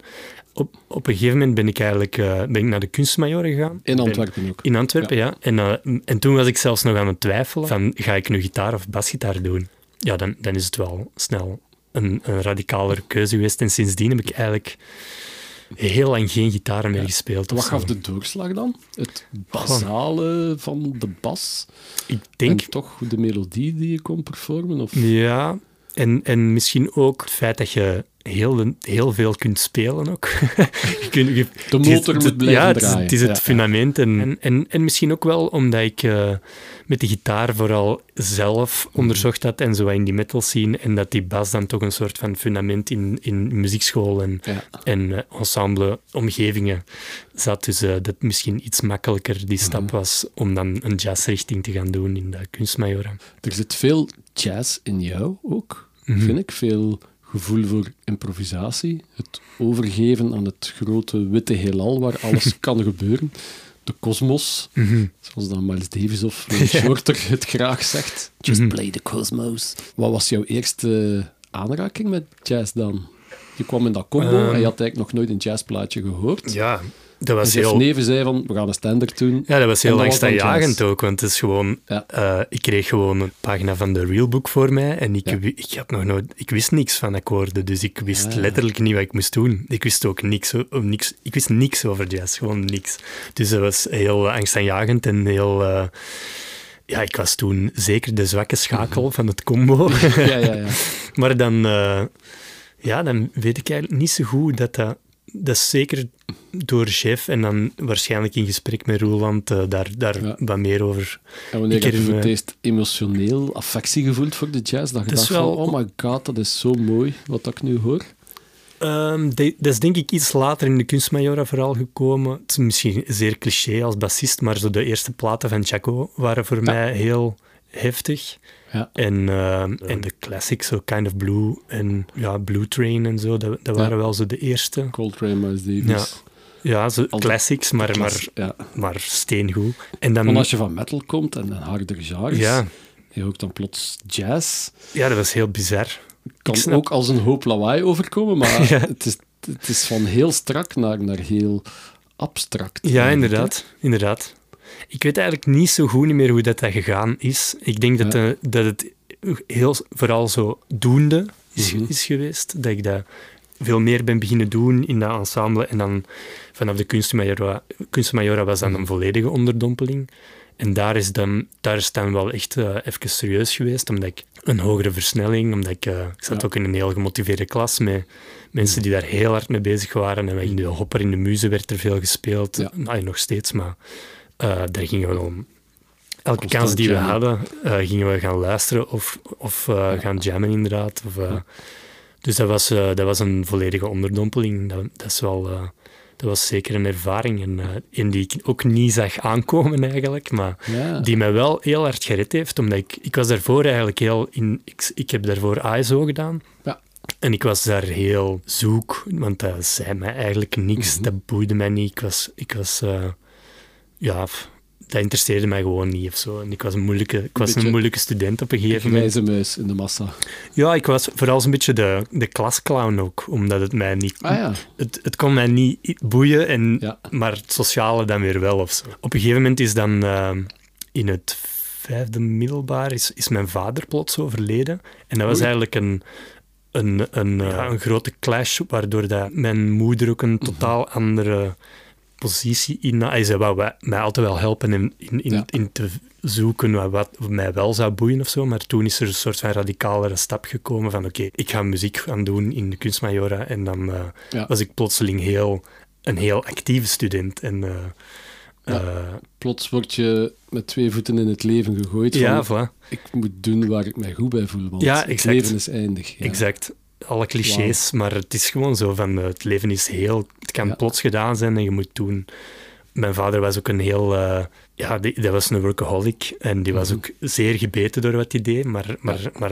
op, op een gegeven moment ben ik eigenlijk eh, ben ik naar de kunstmajor gegaan. In Ben- Antwerpen ook. in Antwerpen, ja. En, eh, en toen was ik zelfs nog aan het twijfelen van, ga ik nu gitaar of basgitaar doen? Ja, dan, dan is het wel snel een, een radicalere keuze geweest. En sindsdien heb ik eigenlijk heel lang geen gitaar meer gespeeld. Wat gaf de doorslag dan? Het basale van de bas? Ik denk, En toch de melodie die je kon performen? Of... ja... En, en misschien ook het feit dat je heel, heel veel kunt spelen ook. je kunt, je, De is- motor moet blijven ja, het is, draaien. het is het Ja, fundament. En, en, en, en misschien ook wel omdat ik eh, met de gitaar vooral zelf Mhm. onderzocht had en zo wat in die metal scene. En dat die bas dan toch een soort van fundament in, in muziekschool en, Ja. en eh, ensemble omgevingen zat. Dus eh, dat misschien iets makkelijker die stap Mhm. was om dan een jazzrichting te gaan doen in de kunstmajora. Er zit veel jazz in jou ook, Mhm. vind ik. Veel gevoel voor improvisatie. Het overgeven aan het grote witte heelal waar alles kan gebeuren. De kosmos, Mhm. zoals dan Miles Davis of Shorter het graag zegt. Just Mhm. play the cosmos. Wat was jouw eerste aanraking met jazz dan? Je kwam in dat combo Ehm. en je had eigenlijk nog nooit een jazzplaatje gehoord. Ja, dat was heel... Neven zei van, we gaan een standaard doen. Ja, dat was heel angstaanjagend ook, want het is gewoon... Ja. eh, ik kreeg gewoon een pagina van de Realbook voor mij en ik, Ja. ik, had nog nooit, ik wist niks van akkoorden, dus ik wist Ah. letterlijk niet wat ik moest doen. Ik wist ook niks, niks, ik wist niks over jazz, gewoon niks. Dus dat was heel angstaanjagend en heel... eh, ja, ik was toen zeker de zwakke schakel van het combo. ja, ja, ja. Maar dan, eh, ja, dan weet ik eigenlijk niet zo goed dat dat... Dat is zeker door chef en dan waarschijnlijk in gesprek met Roeland eh, daar, daar Ja. wat meer over. En wanneer heb je voor het herinner- eerst emotioneel affectie gevoeld voor de jazz? Dat je dacht wel- van, oh my god, dat is zo mooi wat ik nu hoor. Ehm, dat is denk ik iets later in de kunstmajora vooral gekomen. Het is misschien zeer cliché als bassist, maar zo de eerste platen van Chaco waren voor mij heel heftig. Ja. En, ehm, en de classics, zo Kind of Blue en ja, Blue Train en zo, dat, dat waren Ja. wel zo de eerste. Coltrane, Miles Ja, Davis. Ja zo classics, maar, maar, ja. maar steengoed. En dan, Want als je van metal komt en een harder genre, ja, je hoort dan plots jazz. ja, dat was heel bizar. Kan snap- ook als een hoop lawaai overkomen, maar Ja. het, is, het is van heel strak naar, naar heel abstract. Ja, inderdaad. inderdaad. Ik weet eigenlijk niet zo goed niet meer hoe dat, dat gegaan is. Ik denk dat, Ja. dat het heel, vooral zo doende is, Mhm. is geweest. Dat ik dat veel meer ben beginnen doen in dat ensemble. En dan vanaf de kunstmajora, kunstmajora was Mhm. dan een volledige onderdompeling. En daar is dan, daar is dan wel echt eh, even serieus geweest, omdat ik een hogere versnelling, omdat ik, eh, ik zat Ja. ook in een heel gemotiveerde klas met mensen die daar heel hard mee bezig waren. En in de hopper in de muze werd er veel gespeeld. Ja. Nou, nog steeds, maar eh, daar gingen we om. Elke Constant kans die we jammen. hadden, gingen we gaan luisteren of, of gaan jammen inderdaad. Of. Dus dat was, dat was een volledige onderdompeling. Dat, dat, is wel, dat was zeker een ervaring. En, eh, en die ik ook niet zag aankomen eigenlijk. Maar Ja. die mij wel heel hard gered heeft. Omdat ik, ik was daarvoor eigenlijk heel... In, ik, ik heb daarvoor ISO gedaan. Ja. En ik was daar heel zoek. Want dat zei mij eigenlijk niks. Mhm. Dat boeide mij niet. Ik was... Ik was eh, ja, dat interesseerde mij gewoon niet of zo. En ik was een moeilijke, ik was een moeilijke student op een gegeven moment. Grijze muis in de massa. Ja, ik was vooral een beetje de, de klasclown ook, omdat het mij niet... Ah ja, Het, het kon mij niet boeien, en, Ja. maar het sociale dan weer wel of zo. Op een gegeven moment is dan eh, in het vijfde middelbaar is, is mijn vader plots overleden. En dat was Oei. eigenlijk een, een, een, eh, een grote clash, waardoor dat mijn moeder ook een totaal andere positie in. Hij zei wij- mij altijd wel helpen in, in, in, Ja. in te zoeken wat, wat mij wel zou boeien of zo. Maar toen is er een soort van radicalere stap gekomen van oké, ik ga muziek gaan doen in de kunstmajora. En dan eh, Ja. was ik plotseling heel, een heel actieve student. En, eh, Ja. eh, Plots word je met twee voeten in het leven gegooid. ja, van, voilà. ik moet doen waar ik mij goed bij voel, want Ja, het leven is eindig. Ja. Exact. Alle clichés, maar het is gewoon zo van eh, het leven is heel... Het kan Ja. plots gedaan zijn en je moet doen... Mijn vader was ook een heel... eh, ja, die, dat was een workaholic en die was Mhm. ook zeer gebeten door wat hij deed, maar, maar, maar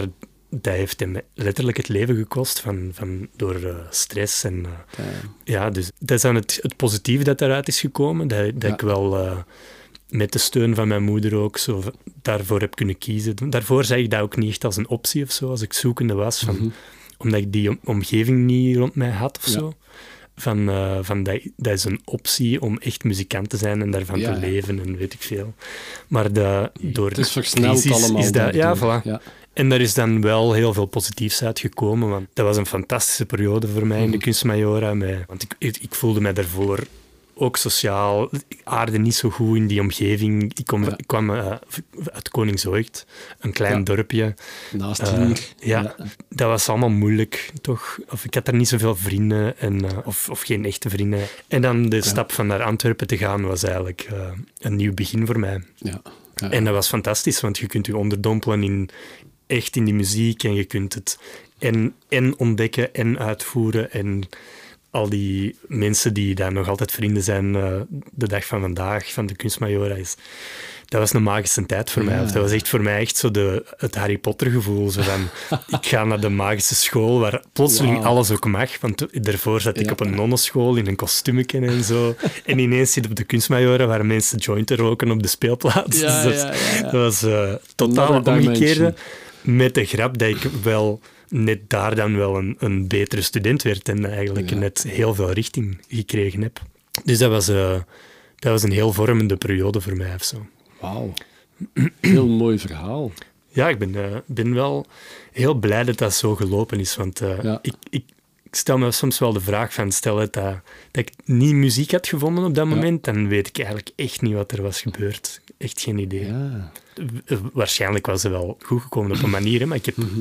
dat heeft hem letterlijk het leven gekost van, van, door eh, stress. En, Ja. ja, dus dat is dan het, het positieve dat eruit is gekomen, dat, dat Ja. ik wel... met de steun van mijn moeder ook zo daarvoor heb kunnen kiezen. Daarvoor zag ik dat ook niet echt als een optie of zo, als ik zoekende was. Van, Mhm. Omdat ik die om- omgeving niet rond mij had of Ja. zo. Van, eh, van dat, dat is een optie om echt muzikant te zijn en daarvan Ja, te leven en weet ik veel. Maar de, door Het is versneld crisis allemaal. Is dat, ja, voilà. Ja. En daar is dan wel heel veel positiefs uitgekomen. Want dat was een fantastische periode voor mij in de Mhm. kunstmajora. Met, want ik, ik, ik voelde mij daarvoor ook sociaal. Aarde niet zo goed in die omgeving. Ik, kom, Ja. ik kwam eh, uit Koningshoogt, een klein Ja. dorpje. Naast Eh, hier. ja, dat was allemaal moeilijk, toch? Of ik had er niet zoveel vrienden, en, eh, of, of geen echte vrienden. En dan de stap van naar Antwerpen te gaan was eigenlijk een nieuw begin voor mij. Ja. Ja. En dat was fantastisch, want je kunt je onderdompelen in, echt in die muziek en je kunt het en, en ontdekken en uitvoeren. En al die mensen die daar nog altijd vrienden zijn eh, de dag van vandaag, van de kunstmajora, is, dat was een magische tijd voor mij. Of dat was echt voor mij echt zo de, het Harry Potter gevoel. Zo van, ik ga naar de magische school waar plotseling alles ook mag. Want daarvoor zat ik op een nonnenschool in een kostuumetje en zo. En ineens zit op de kunstmajora waar mensen jointen roken op de speelplaats. Ja, Dus dat, was eh totaal omgekeerde. Met de grap dat ik wel net daar dan wel een, een betere student werd en eigenlijk Ja. net heel veel richting gekregen heb. Dus dat was, eh, dat was een heel vormende periode voor mij of zo. Wauw. Heel mooi verhaal. Ja, ik ben, eh, ben wel heel blij dat dat zo gelopen is. Want eh, Ja. ik, ik, ik stel me soms wel de vraag van, stel dat, dat ik niet muziek had gevonden op dat Ja. moment, dan weet ik eigenlijk echt niet wat er was gebeurd. Echt geen idee. Ja. Waarschijnlijk was het wel goed gekomen op een manier, hè, maar ik, heb, Mhm.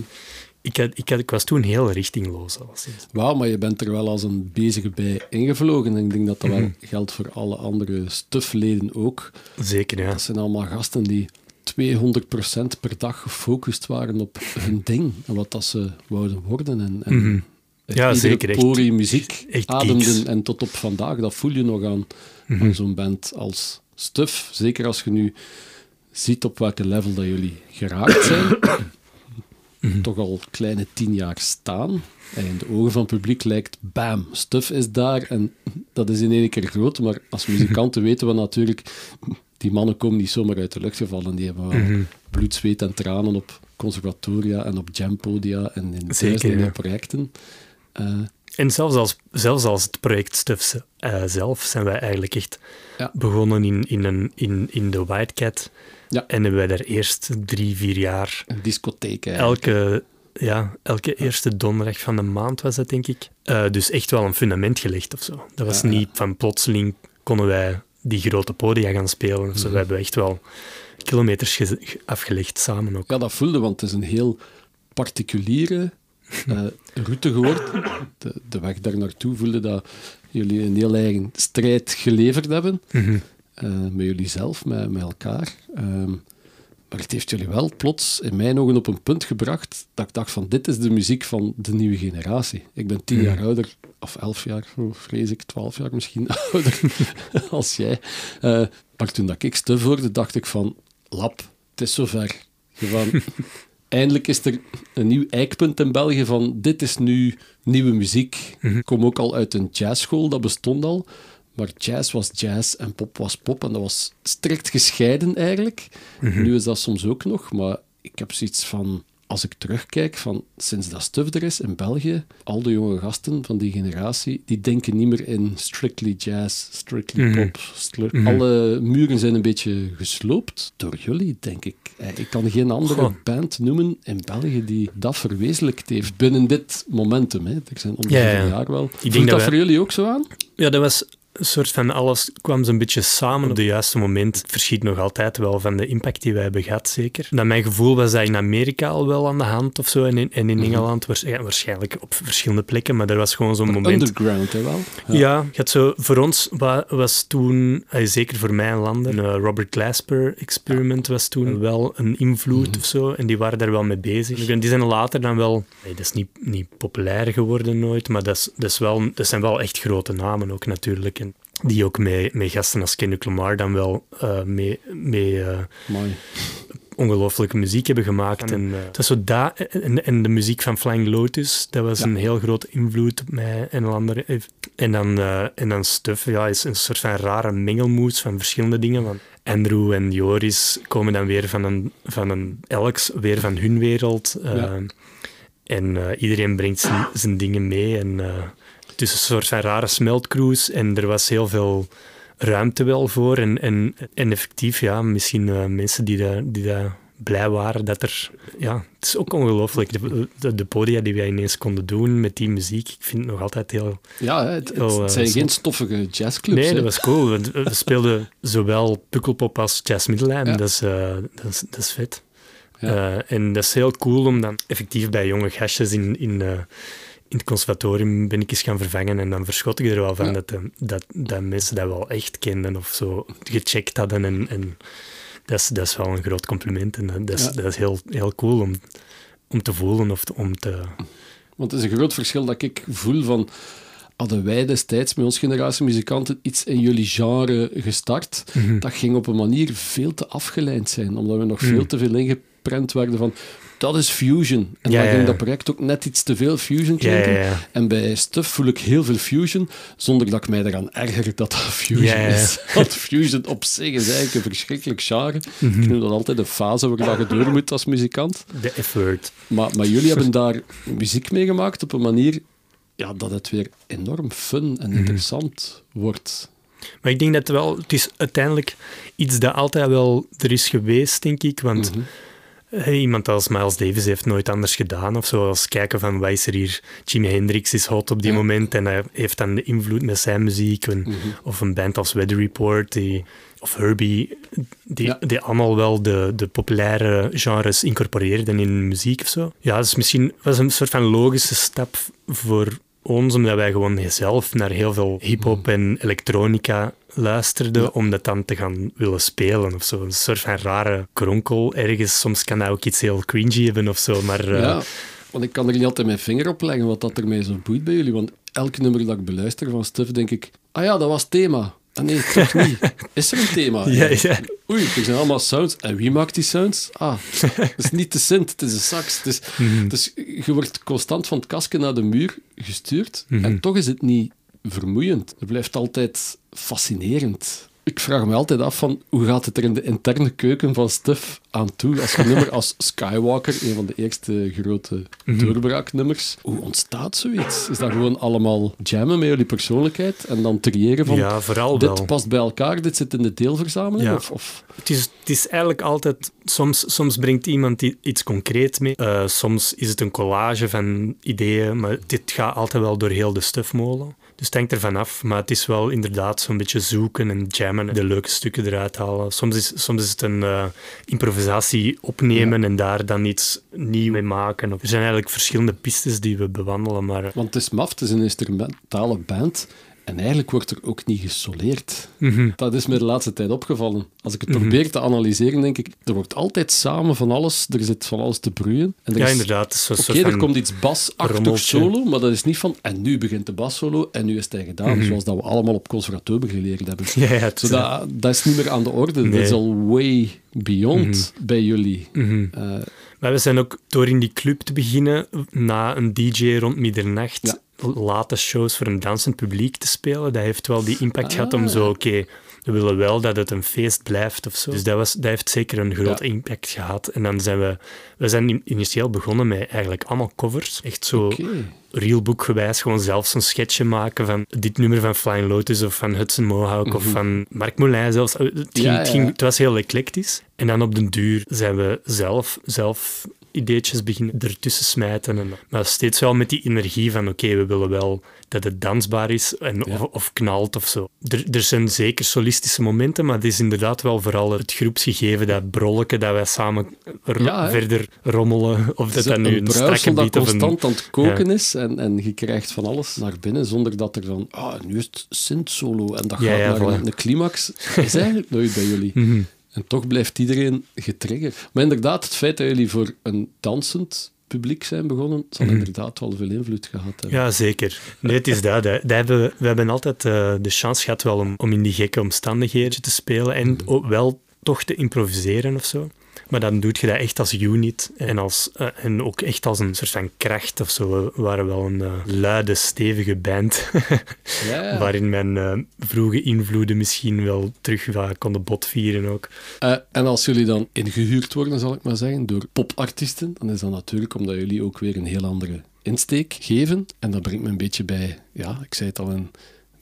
Ik, had, ik, had, ik was toen heel richtingloos. alleszins. Wauw, maar je bent er wel als een bezige bij ingevlogen. En ik denk dat dat Mhm. wel geldt voor alle andere stufleden ook. Zeker, ja. Dat zijn allemaal gasten die 200% per dag gefocust waren op hun ding. En wat dat ze wouden worden. En, en Mhm. Ja, zeker, porie muziek echt ademden. En tot op vandaag, dat voel je nog aan, Mhm. aan zo'n band als Stuf. Zeker als je nu ziet op welke level dat jullie geraakt zijn. Mhm. Toch al kleine tien jaar staan. En in de ogen van het publiek lijkt, bam, Stuf is daar. En dat is in één keer groot. Maar als muzikanten weten we natuurlijk... Die mannen komen niet zomaar uit de lucht gevallen. Die hebben wel Mhm. bloed, zweet en tranen op conservatoria en op jampodia en in duizenden ja. projecten. Eh, En zelfs als, zelfs als het project Stuff eh, zelf zijn wij eigenlijk echt Ja. begonnen in, in, een, in, in de White Cat. Ja. En hebben wij daar eerst drie, vier jaar een discotheek eigenlijk. elke, ja, elke eerste donderdag van de maand was dat, denk ik. Eh, dus echt wel een fundament gelegd of zo. Dat was Ja, niet van plotseling konden wij die grote podia gaan spelen. zo. Mhm. We hebben echt wel kilometers ge- ge- afgelegd samen ook. Ja, dat voelde, want het is een heel particuliere eh, route geworden. De, de weg daar naartoe voelde dat jullie een heel eigen strijd geleverd hebben. Mhm. Eh, met jullie zelf, met, met elkaar. Ehm, maar het heeft jullie wel plots in mijn ogen op een punt gebracht dat ik dacht van dit is de muziek van de nieuwe generatie. Ik ben tien Mhm. jaar ouder, of elf jaar, oh, vrees ik, twaalf jaar misschien ouder als jij. Eh, maar toen dat ik Stuf hoorde, dacht ik van lap, het is zover. Zo Van, eindelijk is er een nieuw eikpunt in België van dit is nu nieuwe muziek. Mhm. Ik kom ook al uit een jazzschool, dat bestond al. Maar jazz was jazz en pop was pop. En dat was strikt gescheiden eigenlijk. Mhm. Nu is dat soms ook nog. Maar ik heb zoiets van, als ik terugkijk, van sinds dat Stuf er is in België, al de jonge gasten van die generatie, die denken niet meer in strictly jazz, strictly Mhm. pop. stri- Mhm. Alle muren zijn een beetje gesloopt door jullie, denk ik. Eh, Ik kan geen andere Goh. band noemen in België die dat verwezenlijkt heeft binnen dit momentum. Hè. Er zijn om de Ja, jaar wel. denk Voelt dat dat wij- voor jullie ook zo aan? Ja, dat was soort van alles kwam zo'n beetje samen op het juiste moment. Het verschiet nog altijd wel van de impact die wij hebben gehad, zeker. Dat mijn gevoel was dat in Amerika al wel aan de hand of zo, en in, en in Engeland waars- ja, waarschijnlijk op verschillende plekken, maar er was gewoon zo'n moment... Underground, hè wel? Ja, je had zo, voor ons wa- was toen, eh, zeker voor mij en landen, een eh, Robert Glasper experiment was toen wel een invloed of zo. En die waren daar wel mee bezig. En die zijn later dan wel, nee, dat is niet, niet populair geworden nooit, maar dat, is, dat, is wel, dat zijn wel echt grote namen ook natuurlijk. En die ook met, met gasten als Kendrick Lamar dan wel eh, mee, mee eh, Mooi. ongelooflijke muziek hebben gemaakt. En, het was zo dat, en, en de muziek van Flying Lotus, dat was Ja. een heel grote invloed op mij en andere. En dan, eh, en dan Stuff, ja, is een soort van rare mengelmoes van verschillende dingen. Want Andrew en Joris komen dan weer van een, van een elks, weer van hun wereld. Ja. En eh, iedereen brengt zijn, zijn dingen mee. En, is een soort van rare smeltcruise. En er was heel veel ruimte wel voor. En, en, en effectief, ja, misschien eh, mensen die daar die daar blij waren dat er... Ja, het is ook ongelooflijk. De, de, de podia die wij ineens konden doen met die muziek, ik vind het nog altijd heel... Ja, het, het, Heel, het eh, zijn geen stoffige jazzclubs. Nee, hè. dat was cool. We speelden zowel Pukkelpop als Jazz Middelheim. Ja. Dat, is, eh, dat, is, dat is vet. Ja. En dat is heel cool om dan effectief bij jonge gastjes in, in, in het conservatorium ben ik eens gaan vervangen. En dan verschot ik er wel van Ja. dat, eh, dat, dat mensen dat wel echt kenden of zo gecheckt hadden. En, en dat, is, dat is wel een groot compliment. En dat, dat is, Ja. dat is heel, heel cool om, om te voelen of te- om te... Want het is een groot verschil dat ik voel van... Hadden wij destijds met onze generatie muzikanten iets in jullie genre gestart, Mhm. dat ging op een manier veel te afgeleid zijn, omdat we nog Mhm. veel te veel ingeprent werden van dat is fusion. En Ja, dan ja, ging ja. dat project ook net iets te veel fusion klinken. ja. En bij Stuff voel ik heel veel fusion, zonder dat ik mij eraan erger dat dat fusion is. Want fusion op zich is eigenlijk een verschrikkelijk genre. Mhm. Ik noem dat altijd een fase waar je door moet als muzikant. De F-word. Maar, maar jullie hebben daar muziek mee gemaakt op een manier ja, dat het weer enorm fun en interessant wordt. Maar ik denk dat het wel, het is uiteindelijk iets dat altijd wel er is geweest, denk ik. Want Mhm. Iemand als Miles Davis heeft nooit anders gedaan. Of zo, als kijken van, wat is er hier? Jimi Hendrix is hot op die Ja. moment en hij heeft dan de invloed met zijn muziek. En- Mhm. Of een band als Weather Report, die, of Herbie, die, Ja. die allemaal wel de, de populaire genres incorporeerden in hun muziek of zo. Ja, dus misschien was een soort van logische stap voor ons, omdat wij gewoon zelf naar heel veel hip-hop en elektronica luisterden, Ja. om dat dan te gaan willen spelen of zo. Een soort van rare kronkel ergens. Soms kan dat ook iets heel cringy hebben of zo, maar... eh, Ja, want ik kan er niet altijd mijn vinger op leggen wat dat ermee zo boeit bij jullie. Want elk nummer dat ik beluister van Stuff, denk ik... Ah ja, dat was thema. Ah nee, toch niet. Is er een thema? Ja, ja. Oei, er zijn allemaal sounds. En wie maakt die sounds? Ah, het is niet de synth, het is een sax. Het is, Mhm. dus je wordt constant van het kasken naar de muur gestuurd. Mhm. En toch is het niet vermoeiend. Het blijft altijd fascinerend. Ik vraag me altijd af van hoe gaat het er in de interne keuken van Stuff aan toe? Als een nummer als Skywalker, een van de eerste grote Mhm. doorbraaknummers, hoe ontstaat zoiets? Is dat gewoon allemaal jammen met jullie persoonlijkheid en dan triëren van ja, vooral dit wel. past bij elkaar, dit zit in de deelverzameling? Ja. Of, of Het is, het is eigenlijk altijd... Soms, soms brengt iemand iets concreet mee. Eh, soms is het een collage van ideeën, maar dit gaat altijd wel door heel de stufmolen. Dus het hangt ervan af, maar het is wel inderdaad zo'n beetje zoeken en jammen en de leuke stukken eruit halen. Soms is, soms is het een eh, improvisatie opnemen en daar dan iets nieuw mee maken. Er zijn eigenlijk verschillende pistes die we bewandelen, maar... Want het is maf, het is een instrumentale band. En eigenlijk wordt er ook niet gesoleerd. mhm. Dat is me de laatste tijd opgevallen. Als ik het Mhm. probeer te analyseren, denk ik, er wordt altijd samen van alles, er zit van alles te broeien. En er Ja, is- inderdaad. Oké, er komt iets basachtig solo, maar dat is niet van, en nu begint de bassolo en nu is het gedaan. Mhm. Zoals dat we allemaal op conservatorium geleerd hebben. Ja, ja, het- Zo dat, dat is niet meer aan de orde. Dat is al way beyond bij jullie. Mhm. Eh, Maar we zijn ook door in die club te beginnen, na een DJ rond middernacht, Ja. Late shows voor een dansend publiek te spelen. Dat heeft wel die impact gehad om Ah. zo, oké, we willen wel dat het een feest blijft of zo. Dus dat, was, dat heeft zeker een groot Ja. impact gehad. En dan zijn we, we zijn in- initieel begonnen met eigenlijk allemaal covers. Echt zo Oké. reelbookgewijs, gewoon zelfs een sketchje maken van dit nummer van Flying Lotus of van Hudson Mohawk of Mhm. van Mark Moulin zelfs. Het, ging, Ja, het, ging- ja. het was heel eclectisch. En dan op den duur zijn we zelf, zelf ideetjes beginnen ertussen smijten. En, maar steeds wel met die energie van oké, we willen wel dat het dansbaar is en, Ja. of, of knalt of zo. Er, er zijn zeker solistische momenten, maar het is inderdaad wel vooral het groepsgegeven, dat brolletje dat wij samen Ja, verder rommelen. Of dat dat nu een, dat een... constant aan het koken is en, en je krijgt van alles naar binnen zonder dat er dan, ah, nu is het synth-solo en dat gaat naar een climax. Dat is eigenlijk nooit bij jullie. Mhm. En toch blijft iedereen getriggerd. Maar inderdaad, het feit dat jullie voor een dansend publiek zijn begonnen, zal Mhm. inderdaad wel veel invloed gehad hebben. Ja, zeker. Nee, het is dat. hè. Dat hebben, we- we hebben altijd eh, de chance gehad wel om, om in die gekke omstandigheden te spelen en ook wel toch te improviseren of zo. Maar dan doe je dat echt als unit en, als, eh, en ook echt als een soort van kracht of zo. We waren wel een eh, luide, stevige band, Ja, waarin mijn eh, vroege invloeden misschien wel terug konden botvieren ook. En als jullie dan ingehuurd worden, zal ik maar zeggen, door popartiesten, dan is dat natuurlijk omdat jullie ook weer een heel andere insteek geven. En dat brengt me een beetje bij, ja, ik zei het al in,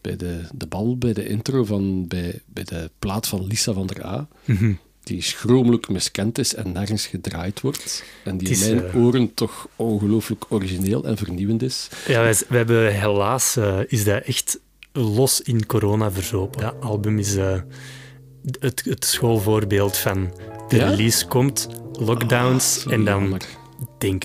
bij de, de bal, bij de intro van, bij, bij de plaat van Lisa van der A, Mhm. Die schromelijk miskend is en nergens gedraaid wordt. En die is, in mijn eh, oren toch ongelooflijk origineel en vernieuwend is. Ja, wij, we hebben helaas, eh, is dat echt los in corona verzopen. Dat album is eh, het, het schoolvoorbeeld van de Ja? release komt, lockdowns Zo en dan jammer. denk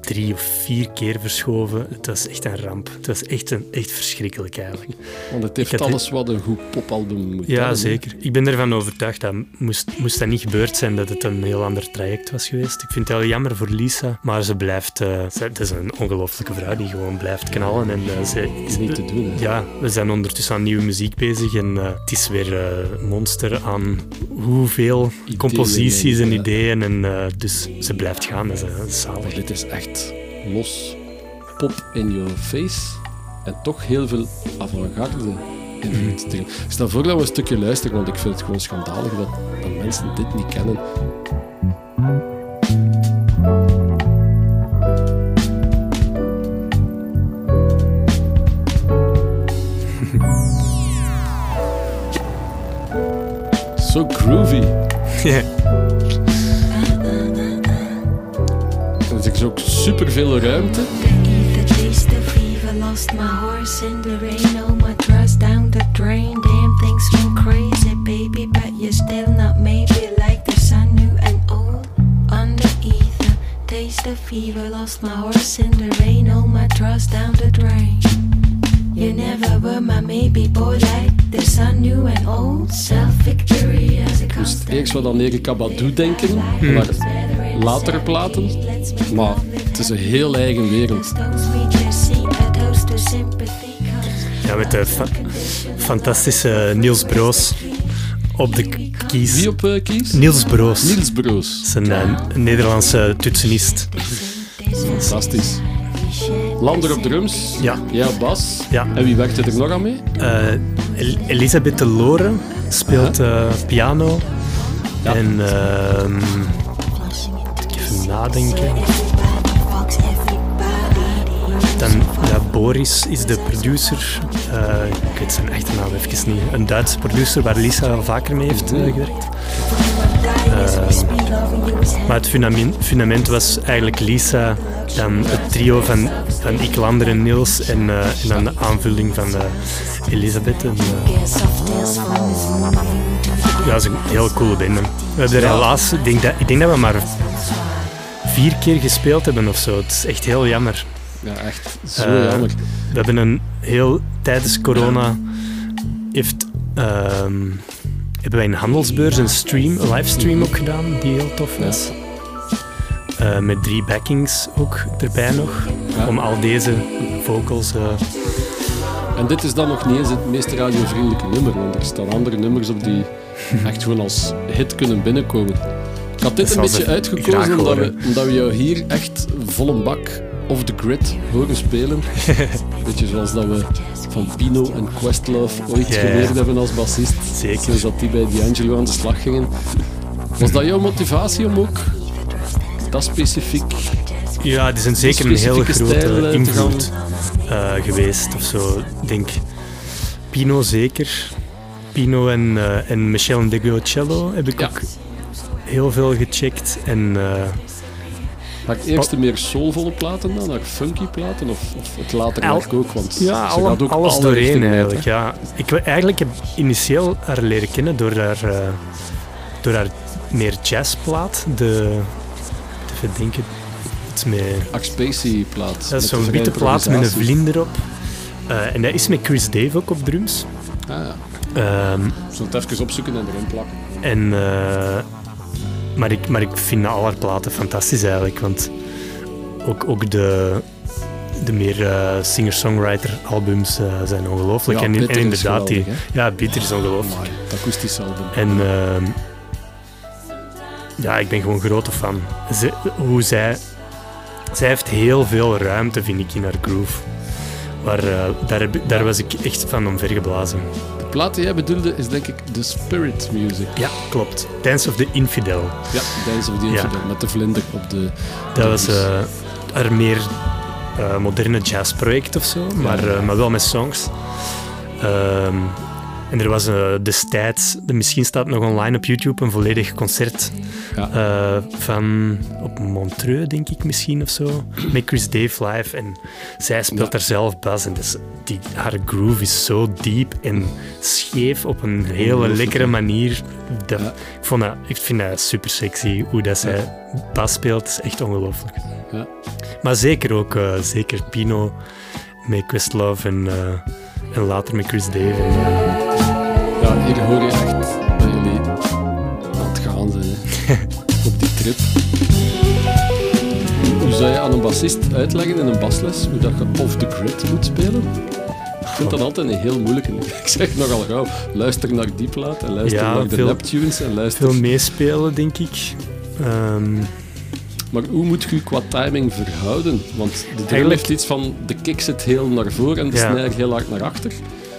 drie of vier keer verschoven. Het was echt een ramp. Het was echt, een, echt verschrikkelijk eigenlijk. Want het heeft alles wat een goed popalbum moet Ja, hebben. zeker. Ik ben ervan overtuigd dat moest, moest dat niet gebeurd zijn, dat het een heel ander traject was geweest. Ik vind het wel jammer voor Lisa, maar ze blijft... eh, ze, het is een ongelooflijke vrouw die gewoon blijft knallen. En, eh, ze, is niet te doen, hè. Ja, we zijn ondertussen aan nieuwe muziek bezig en eh, het is weer eh, monster aan hoeveel Ideeën composities en, ideeën. En, dus ze blijft gaan, dat is, zalig. Maar dit is echt los pop in your face en toch heel veel avant-garde invloed erin. Stel voor dat we een stukje luisteren, want ik vind het gewoon schandalig dat, dat mensen dit niet kennen. Zo groovy. Ja. Er is dus ook superveel ruimte. The fever, lost my horse in the rain. My trust down the drain. Damn, things went crazy, baby, but you're still not maybe like the sun, new and old. Under ether, taste of fever, lost my horse in the rain. Oh, my trust down the drain. You never were my maybe boy like the sun, new and old. Self victory as a constant. eerst wat aan Erika Badu denken, maar latere platen. Maar het is een heel eigen wereld. Ja, met de fa- fantastische Niels Broos op de kies. Wie op eh, kies? Niels Broos. Niels Broos. is een eh, Nederlandse toetsenist. Fantastisch. Lander op drums. Ja. Ja, bas. Ja. En wie werkte er nog aan mee? El- Elisabeth de Lore speelt piano. Ja. En nadenken. Dan, Boris is de producer. Eh, ik weet zijn echte naam even niet. Een Duitse producer waar Lisa al vaker mee heeft eh, gewerkt. Maar het fundament, was eigenlijk Lisa, dan het trio van, van Ik, Lander en Niels en, eh, en dan de aanvulling van eh, Elisabeth. En, eh, ja, dat is een heel coole band. We hebben helaas, denk, dat, ik denk dat we maar vier keer gespeeld hebben of zo. Het is echt heel jammer. Ja, echt zo Eh, jammer. We hebben een heel tijdens corona heeft, ehm, hebben wij een handelsbeurs een stream, een livestream ook gedaan die heel tof was. Eh, met drie backings ook erbij nog. Ja. Om al deze vocals. eh, En dit is dan nog niet eens het meest radiovriendelijke nummer, want er staan andere nummers op die echt gewoon als hit kunnen binnenkomen. Had dit een beetje ze uitgekozen omdat we, omdat we jou hier echt vol een bak off the grid horen spelen. beetje zoals dat we van Pino en Questlove ooit ja. geleerd hebben als bassist. Zeker. Sinds dat die bij D'Angelo aan de slag gingen. Was dat jouw motivatie om ook dat specifiek... Ja, het is een, zeker een heel grote eh, invloed eh, geweest of zo. Denk Pino zeker. Pino en, eh, en Michel Degocello heb ik Ja. ook heel veel gecheckt. En eh, Ga ik eerst de meer soulvolle platen dan, naar funky platen? Of, of het later werk ook? Want Ja, ze alle- gaat ook alles alle doorheen uit, eigenlijk. Ja. Ik, we- eigenlijk heb initieel haar leren kennen door haar, eh, door haar meer jazzplaat. De, even denken, iets met, Ach, Spacey plaat. dat is zo'n de witte plaat met een vlinder op. Eh, en dat is met Chris Dave ook op drums. Ah, ja. Ehm, Ik zal het even opzoeken en erin plakken. en, eh, maar, ik, maar ik vind al haar platen fantastisch eigenlijk. Want ook, ook de, de meer eh, singer-songwriter albums eh, zijn ongelooflijk. Ja, en, inderdaad, die, ja, Bitter is ongelooflijk. Het akoestisch album. En ehm, ja, ik ben gewoon grote fan. Ze, hoe zij, zij heeft heel veel ruimte, vind ik, in haar groove. Waar, eh, daar, daar was ik echt van omvergeblazen. De plaat die jij bedoelde is denk ik The Spirit Music. Ja, klopt. Dance of the Infidel. Ja, Dance of the Ja. Infidel, met de vlinder op de... Dat was eh haar meer eh, moderne jazzproject of zo, maar, eh, maar wel met songs. En er was eh, destijds, de- misschien staat het nog online op YouTube, een volledig concert Ja. eh, van op Montreux, denk ik misschien of zo, met Chris Dave live. En zij speelt Ja. daar zelf bas en dus die, haar groove is zo diep en scheef op een hele lekkere manier. Dat, Ja. ik, vond dat, ik vind dat super sexy hoe dat zij bas speelt, is echt ongelooflijk. Ja. Maar zeker ook, eh, zeker Pino met Questlove en, en later met Chris Dave. En, hier hoor je echt dat jullie aan het gaan zijn. Op die trip. Hoe zou je aan een bassist uitleggen in een basles hoe dat je off the grid moet spelen? Ik vind dat altijd een heel moeilijke. Ik zeg nogal gauw, luister naar die plaat en luister Ja, naar de veel- Neptunes en luister... veel meespelen, denk ik. Ehm, Maar hoe moet je qua timing verhouden? Want de drum Eigenlijk- heeft iets van, de kick zit heel naar voren en de Ja. snare heel hard naar achter.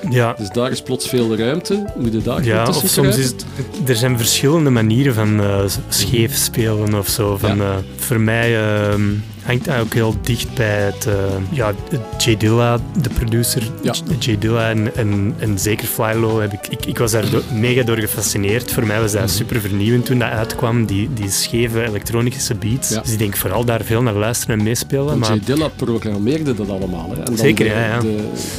Ja, Dus daar is plots veel ruimte. Moet je daar ja, of soms is het... Er zijn verschillende manieren van eh, scheef spelen of zo. Van, Ja. eh, voor mij ehm, hangt ook heel dicht bij het... eh, ja, J Dilla, de producer. Ja. J Dilla en, en, en zeker Flylo. Heb ik, ik, ik was daar do- mega door gefascineerd. Voor mij was Mhm. dat super vernieuwend toen dat uitkwam. Die, die scheve elektronische beats. Ja. Dus ik denk vooral daar veel naar luisteren en meespelen. Maar J Dilla programmeerde dat allemaal. Hè. En dan Zeker, de, ja, ja.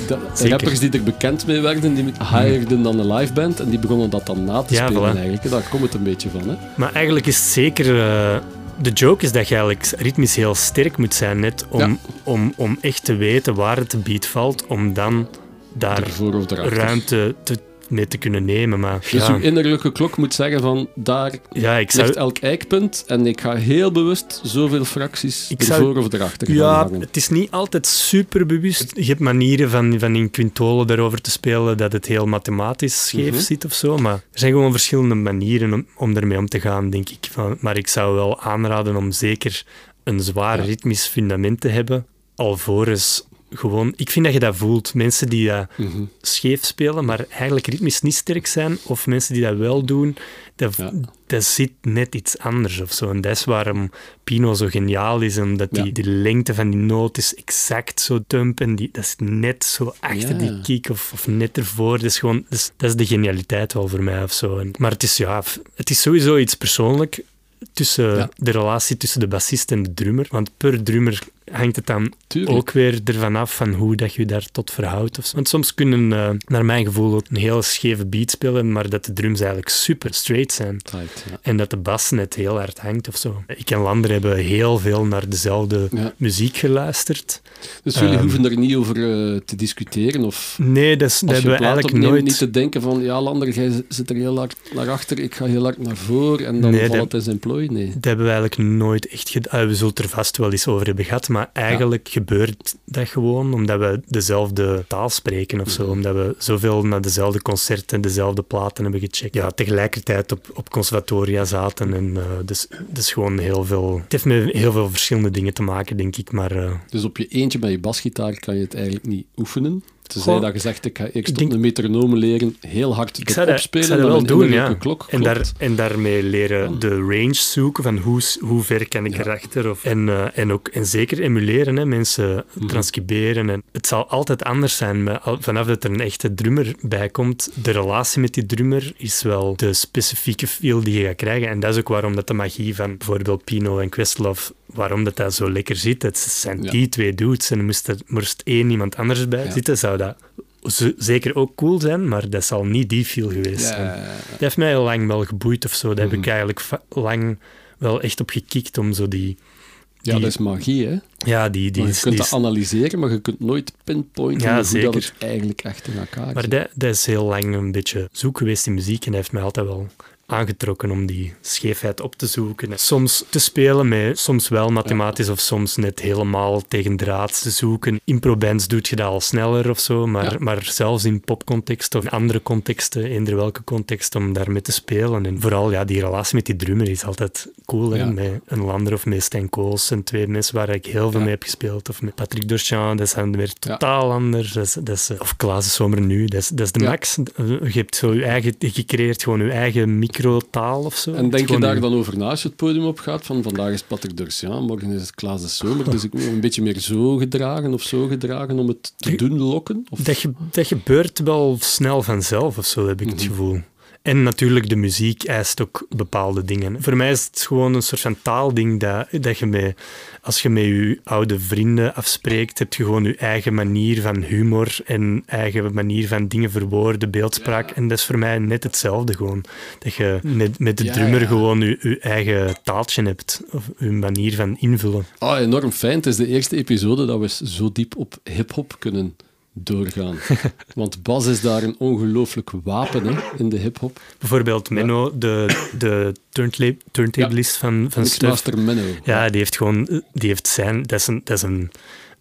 De, rappers die er bekend mee werden, die hireden dan een live band en die begonnen dat dan na te spelen voilà. eigenlijk. Daar komt het een beetje van. Hè. Maar eigenlijk is het zeker... eh, de joke is dat je eigenlijk ritmisch heel sterk moet zijn, net om, Ja. om, om echt te weten waar het beat valt, om dan daar ruimte te, mee te kunnen nemen. Maar Dus ja, uw innerlijke klok moet zeggen van, daar ja, ik zou... ligt elk eikpunt en ik ga heel bewust zoveel fracties Ik zou- ervoor of erachter gaan Ja, hangen. het is niet altijd super bewust. Je hebt manieren van, van in quintolen daarover te spelen dat het heel mathematisch scheef Mhm. zit of zo. Maar er zijn gewoon verschillende manieren om, om ermee om te gaan, denk ik. Van, maar ik zou wel aanraden om zeker een zwaar Ja. ritmisch fundament te hebben, alvorens gewoon... Ik vind dat je dat voelt. Mensen die dat Mhm. scheef spelen, maar eigenlijk ritmisch niet sterk zijn, of mensen die dat wel doen, dat, Ja. dat zit net iets anders of zo. En dat is waarom Pino zo geniaal is, omdat die, lengte van die noot is exact zo dump en die, dat is net zo achter Ja. die kick of, of net ervoor. Dat is gewoon, dat is, dat is de genialiteit wel voor mij of zo. En, maar het is, ja, het is sowieso iets persoonlijk tussen Ja. de relatie tussen de bassist en de drummer. Want per drummer hangt het dan Tuurlijk. ook weer ervan af van hoe dat je daar tot verhoudt. Of. Want soms kunnen, eh, naar mijn gevoel, ook een heel scheve beat spelen, maar dat de drums eigenlijk super straight zijn. Tight, ja. En dat de bas net heel hard hangt of zo. Ik en Lander hebben heel veel naar dezelfde Ja. muziek geluisterd. Dus jullie Ehm. hoeven er niet over eh, te discussiëren of Nee, dat, is- hebben we eigenlijk opneemt, nooit... niet te denken van ja, Lander, jij zit er heel hard naar achter, ik ga heel hard naar voren en dan Nee, valt dat- het in zijn plooi. Nee. Dat hebben we eigenlijk nooit echt gedaan. We zullen er vast wel eens over hebben gehad, maar eigenlijk gebeurt dat gewoon omdat we dezelfde taal spreken of zo. Mhm. Omdat we zoveel naar dezelfde concerten, dezelfde platen hebben gecheckt. Ja, tegelijkertijd op, op conservatoria zaten. En, eh, dus, dus gewoon heel veel... Het heeft met heel veel verschillende dingen te maken, denk ik. Maar eh, Dus op je eentje met je basgitaar kan je het eigenlijk niet oefenen. Tenzij Goh, dat je zegt, ik ga eerst op denk- een metronoom leren, heel hard Ik te zou dat, ik opspelen, zou dat wel doen, ja. klok en, daar, en daarmee leren de range zoeken van hoe, hoe ver kan ik Ja. erachter. Of, en, eh, en, ook, en zeker emuleren, hè, mensen Mhm. transcriberen. En het zal altijd anders zijn, maar vanaf dat er een echte drummer bij komt. De relatie met die drummer is wel de specifieke feel die je gaat krijgen. En dat is ook waarom dat de magie van bijvoorbeeld Pino en Questlove, waarom dat, dat zo lekker zit. Het zijn Ja. die twee dudes en moest er moest één iemand anders bij zitten, zou dat zeker ook cool zijn, maar dat zal niet die feel geweest zijn. ja, ja. Dat heeft mij heel lang wel geboeid of zo. Daar heb ik Mhm. eigenlijk lang wel echt op gekikt om zo die... Ja, dat is magie, hè? Ja, die... die, Maar je kunt die- dat analyseren, maar je kunt nooit pinpointen hoe dat het eigenlijk echt in elkaar maar dat, dat is heel lang een beetje zoek geweest in muziek en dat heeft mij altijd wel aangetrokken om die scheefheid op te zoeken. En soms te spelen met, soms wel mathematisch of soms net helemaal tegen draad te zoeken. Improbands doet je dat al sneller of zo, maar, Ja. maar zelfs in popcontext of in andere contexten, eender welke context, om daarmee te spelen. En vooral ja, die relatie met die drummer is altijd cool. Ja. Met een Lander of met Stijn Kools en twee mensen waar ik heel veel Ja. mee heb gespeeld. Of met Patrick Dorchan, dat zijn weer totaal anders. Dat is, dat is, of Klaas Zomer nu, dat is, dat is de max. Je hebt zo je eigen, je creëert gewoon je eigen microtaal of zo. En denk je daar dan over na als je het podium op gaat? Van vandaag is Patrick Dorsian, morgen is het Klaas de Zomer. Dus ik moet een beetje meer zo gedragen of zo gedragen om het te doen lokken? Of... Dat, ge- dat gebeurt wel snel vanzelf of zo, heb ik het Mhm. gevoel. En natuurlijk, de muziek eist ook bepaalde dingen. Voor mij is het gewoon een soort van taalding dat, dat je met, als je met je oude vrienden afspreekt, heb je gewoon je eigen manier van humor en eigen manier van dingen verwoorden, beeldspraak. En dat is voor mij net hetzelfde gewoon. Dat je met, met de Ja, drummer ja. gewoon je, je eigen taaltje hebt, of je manier van invullen. Ah, enorm fijn. Het is de eerste episode dat we zo diep op hip-hop kunnen doorgaan. Want Bas is daar een ongelooflijk wapen hè, in de hip-hop. Bijvoorbeeld Menno, de, de turntablist van, van Stuff. Mixmaster Menno. Ja, die heeft gewoon, die heeft zijn, dat is een, dat is een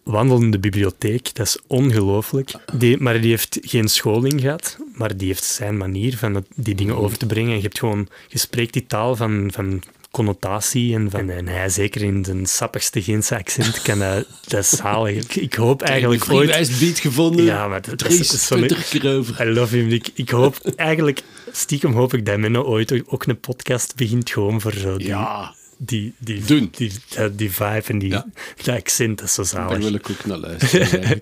wandelende bibliotheek, dat is ongelooflijk. Die, maar die heeft geen scholing gehad, maar die heeft zijn manier van het- die dingen over te brengen. En je hebt gewoon, je spreekt die taal van, van connotatie en, van, en hij zeker in zijn sappigste Gentse accent kan dat, dat is zalig. Ik, ik hoop eigenlijk ooit... vrijwijs beat gevonden. Ja, maar dat, dat is, zo'n-. I love him. Ik, ik hoop eigenlijk, stiekem hoop ik dat Menno ooit ook een podcast begint gewoon voor zo die, Ja, die, die, Doen. Die, die, die vibe en die, Ja. dat accent, dat is zo daar zalig. wil ik ook naar luisteren.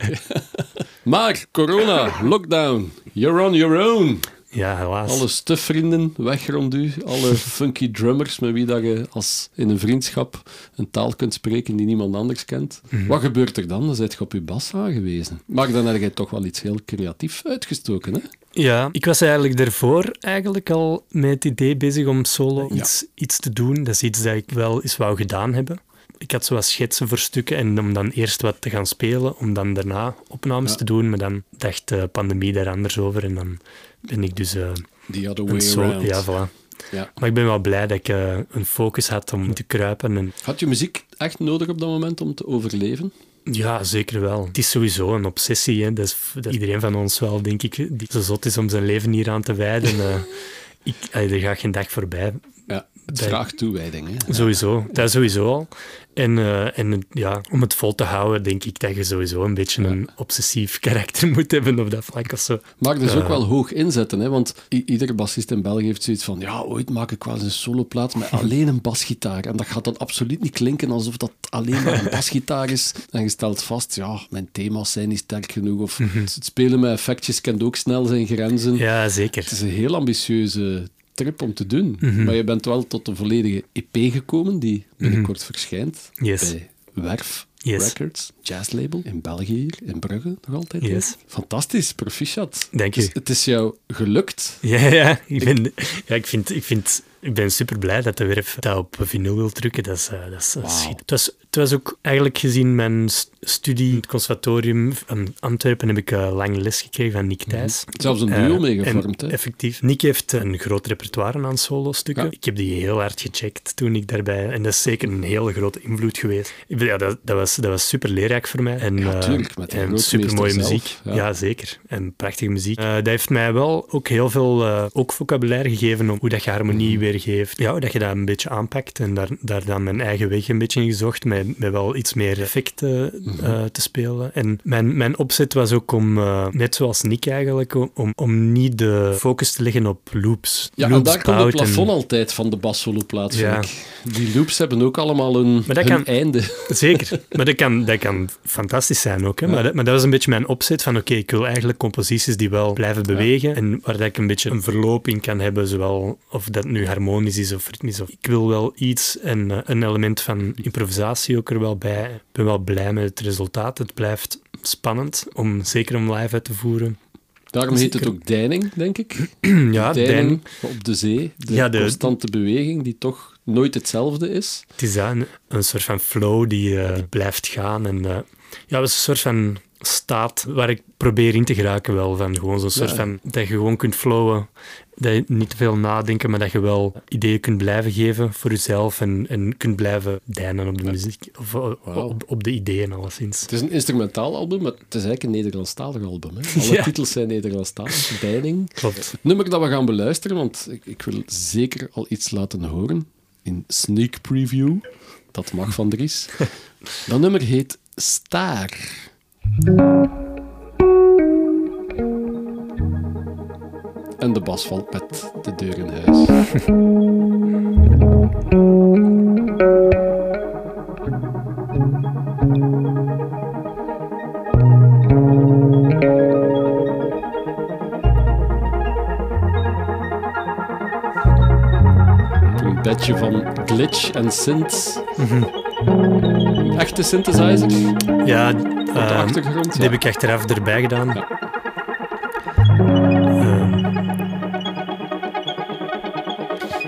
maar corona, lockdown, you're on your own. Ja, helaas. Alle stufvrienden weg rond u, alle funky drummers met wie dat je als in een vriendschap een taal kunt spreken die niemand anders kent. Mhm. Wat gebeurt er dan? Dan zit je op je bas aangewezen. Maar dan heb je toch wel iets heel creatiefs uitgestoken, hè? Ja, ik was eigenlijk daarvoor eigenlijk al met het idee bezig om solo Ja. iets, iets te doen. Dat is iets dat ik wel eens wou gedaan hebben. Ik had zo wat schetsen voor stukken en om dan eerst wat te gaan spelen, om dan daarna opnames Ja. te doen. Maar dan dacht de pandemie daar anders over en dan ben ik dus eh, The other een way around. Ja, voilà. Ja. Maar ik ben wel blij dat ik eh, een focus had om te kruipen. En Had je muziek echt nodig op dat moment om te overleven? Ja, zeker wel. Het is sowieso een obsessie. Hè. Dat, is, dat iedereen van ons wel, denk ik, die zo zot is om zijn leven hier aan te wijden. Eh, ik, er gaat geen dag voorbij. Het vraagt toewijding, hè? Sowieso, dat sowieso al. En, eh, en ja, om het vol te houden, denk ik dat je sowieso een beetje een obsessief karakter moet hebben op dat vlak of zo. Maar dus ook wel hoog inzetten, hè? want iedere bassist in België heeft zoiets van ja, ooit maak ik wel eens een soloplaat met alleen een basgitaar. En dat gaat dan absoluut niet klinken alsof dat alleen maar een basgitaar is. En je stelt vast, ja, mijn thema's zijn niet sterk genoeg. Of het spelen met effectjes kent ook snel zijn grenzen. Ja, zeker. Het is een heel ambitieuze trip om te doen. Mhm. Maar je bent wel tot een volledige EP gekomen, die binnenkort verschijnt. Yes. Bij Werf Yes. Records, jazzlabel, in België hier, in Brugge nog altijd. Yes. Fantastisch, proficiat. Dank Dus u. het is jou gelukt. Ja, ja, ik, ben, ja ik, vind, ik, vind, ik ben super blij dat de werf dat op vinyl wil drukken. Dat is, eh, dat is, schiet- het, was, het was ook eigenlijk gezien mijn studie in het conservatorium van Antwerpen heb ik eh, lang les gekregen van Nick Thijs. Zelfs een Eh, duo mee gevormd, en hè? Effectief. Nick heeft een groot repertoire aan solo-stukken. Ja. Ik heb die heel hard gecheckt toen ik daarbij... En dat is zeker een hele grote invloed geweest. Ja, dat, dat, was, dat was super leerrijk voor mij. En, Ja, eh, tuurlijk, met en super mooie zelf, muziek. ja. Ja. zeker. En prachtige muziek. Eh, dat heeft mij wel ook heel veel eh, ook vocabulaire gegeven om hoe dat je harmonie Mhm. weergeeft. Ja, hoe dat je dat een beetje aanpakt. En daar, daar dan mijn eigen weg een beetje in gezocht met met, met wel iets meer effecten eh, te spelen. En mijn, mijn opzet was ook om, eh, net zoals Nick eigenlijk, om, om niet de focus te leggen op loops. Ja, en loops daar komt het en- plafond altijd van de bassolo plaats, Ja. Die loops hebben ook allemaal een, Maar dat hun kan- einde. Zeker, maar dat kan, dat kan fantastisch zijn ook. Hè? Maar, dat, maar dat was een beetje mijn opzet van oké, ik wil eigenlijk composities die wel blijven bewegen en waar dat ik een beetje een verloop in kan hebben, zowel of dat nu harmonisch is of ritmisch. Of, ik wil wel iets en eh, een element van improvisatie ook er wel bij. Ik ben wel blij met het resultaat. Het blijft spannend, om, zeker om live uit te voeren. Daarom heet het ook deining, denk ik. ja, deining op de zee. De, Ja, de- constante beweging die toch nooit hetzelfde is. het is dat, een, een soort van flow die, eh, die blijft gaan. En, eh, ja, het is een soort van staat waar ik probeer in te geraken wel. Van gewoon zo'n soort Ja. van, dat je gewoon kunt flowen. Dat je niet te veel nadenken, maar dat je wel ideeën kunt blijven geven voor jezelf en, en kunt blijven deinen op de muziek. Of eh, op, op de ideeën, alleszins. Het is een instrumentaal album, maar het is eigenlijk een Nederlandstalig album. Hè? Alle Ja. titels zijn Nederlandstalig. Deining. Klopt. Het nummer dat we gaan beluisteren, want ik, ik wil zeker al iets laten horen in sneak preview. Dat mag van Dries. Dat nummer heet Staar. En de bas valt met de deur in huis. Een bedje van glitch en synths. Echte synthesizer Ja, de ehm, achtergrond. die ja. heb ik achteraf erbij gedaan. Ja. Ehm,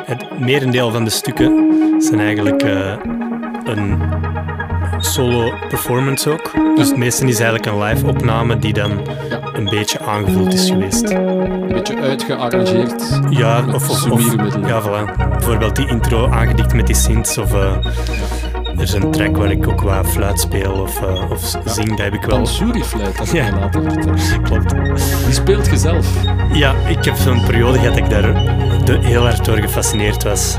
het merendeel van de stukken zijn eigenlijk eh, een solo performance ook. Dus het meeste is eigenlijk een live opname die dan Ja. een beetje aangevuld is geweest. Een beetje uitgearrangeerd. Ja, of, of, ja, voilà. bijvoorbeeld die intro aangedikt met die synths of eh, er is een track waar ik ook wat fluit speel of, eh, of zing, dat heb ik wel. Pansuri-fluit, heb je Ja. later. Klopt. Die speelt je zelf. Ja, ik heb zo'n periode gehad dat ik daar de, heel hard door gefascineerd was.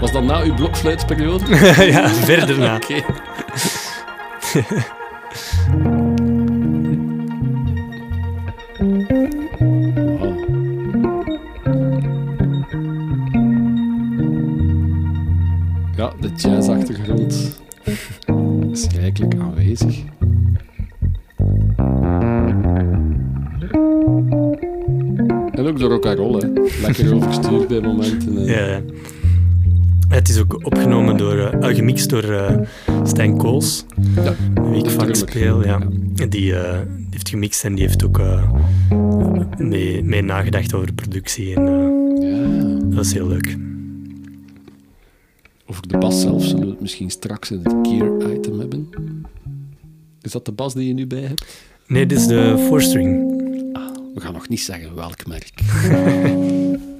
Was dat na uw blokfluitperiode? ja, verder na. Oké. Gemixt en die heeft ook eh, mee, mee nagedacht over de productie. En, eh, ja. dat is heel leuk. Over de bas zelf zullen we het misschien straks in het gear item hebben. Is dat de bas die je nu bij hebt? Nee, dit is de four-string. We gaan nog niet zeggen welk merk.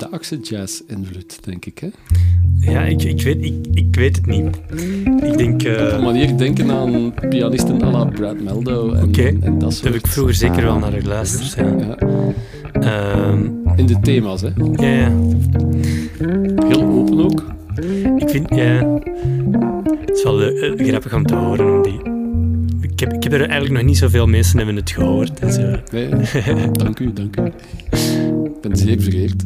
hedendaagse jazz-invloed, denk ik. Hè? Ja, ik, ik, weet, ik, ik weet het niet. Ik denk... Op eh een manier denken aan pianisten à la Brad Meldo en, en dat daar soort. heb ik vroeger zeker wel naar geluisterd. Ja. Ja, Ehm, in de thema's, hè. ja, ja. Heel open ook. Ik vind, ja... Het is wel eh, grappig om te horen. Om die, ik, heb, ik heb er eigenlijk nog niet zoveel mensen hebben het gehoord. Dus, Nee, dank u, dank u. Ik ben zeer vereerd.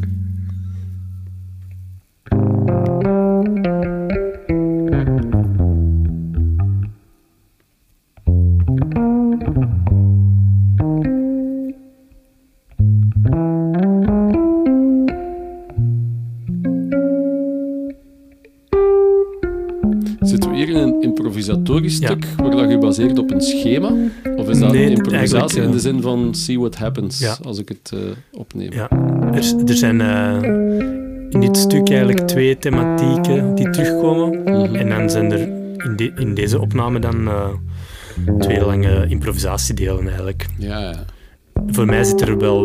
Schema? Of is dat Nee, improvisatie eigenlijk, in eh, de zin van see what happens, Ja. als ik het eh, opneem? Ja, er, er zijn eh, in dit stuk eigenlijk twee thematieken die terugkomen. Mhm. En dan zijn er in, de- in deze opname dan eh, twee lange improvisatiedelen eigenlijk. Ja, ja. Voor mij zit er wel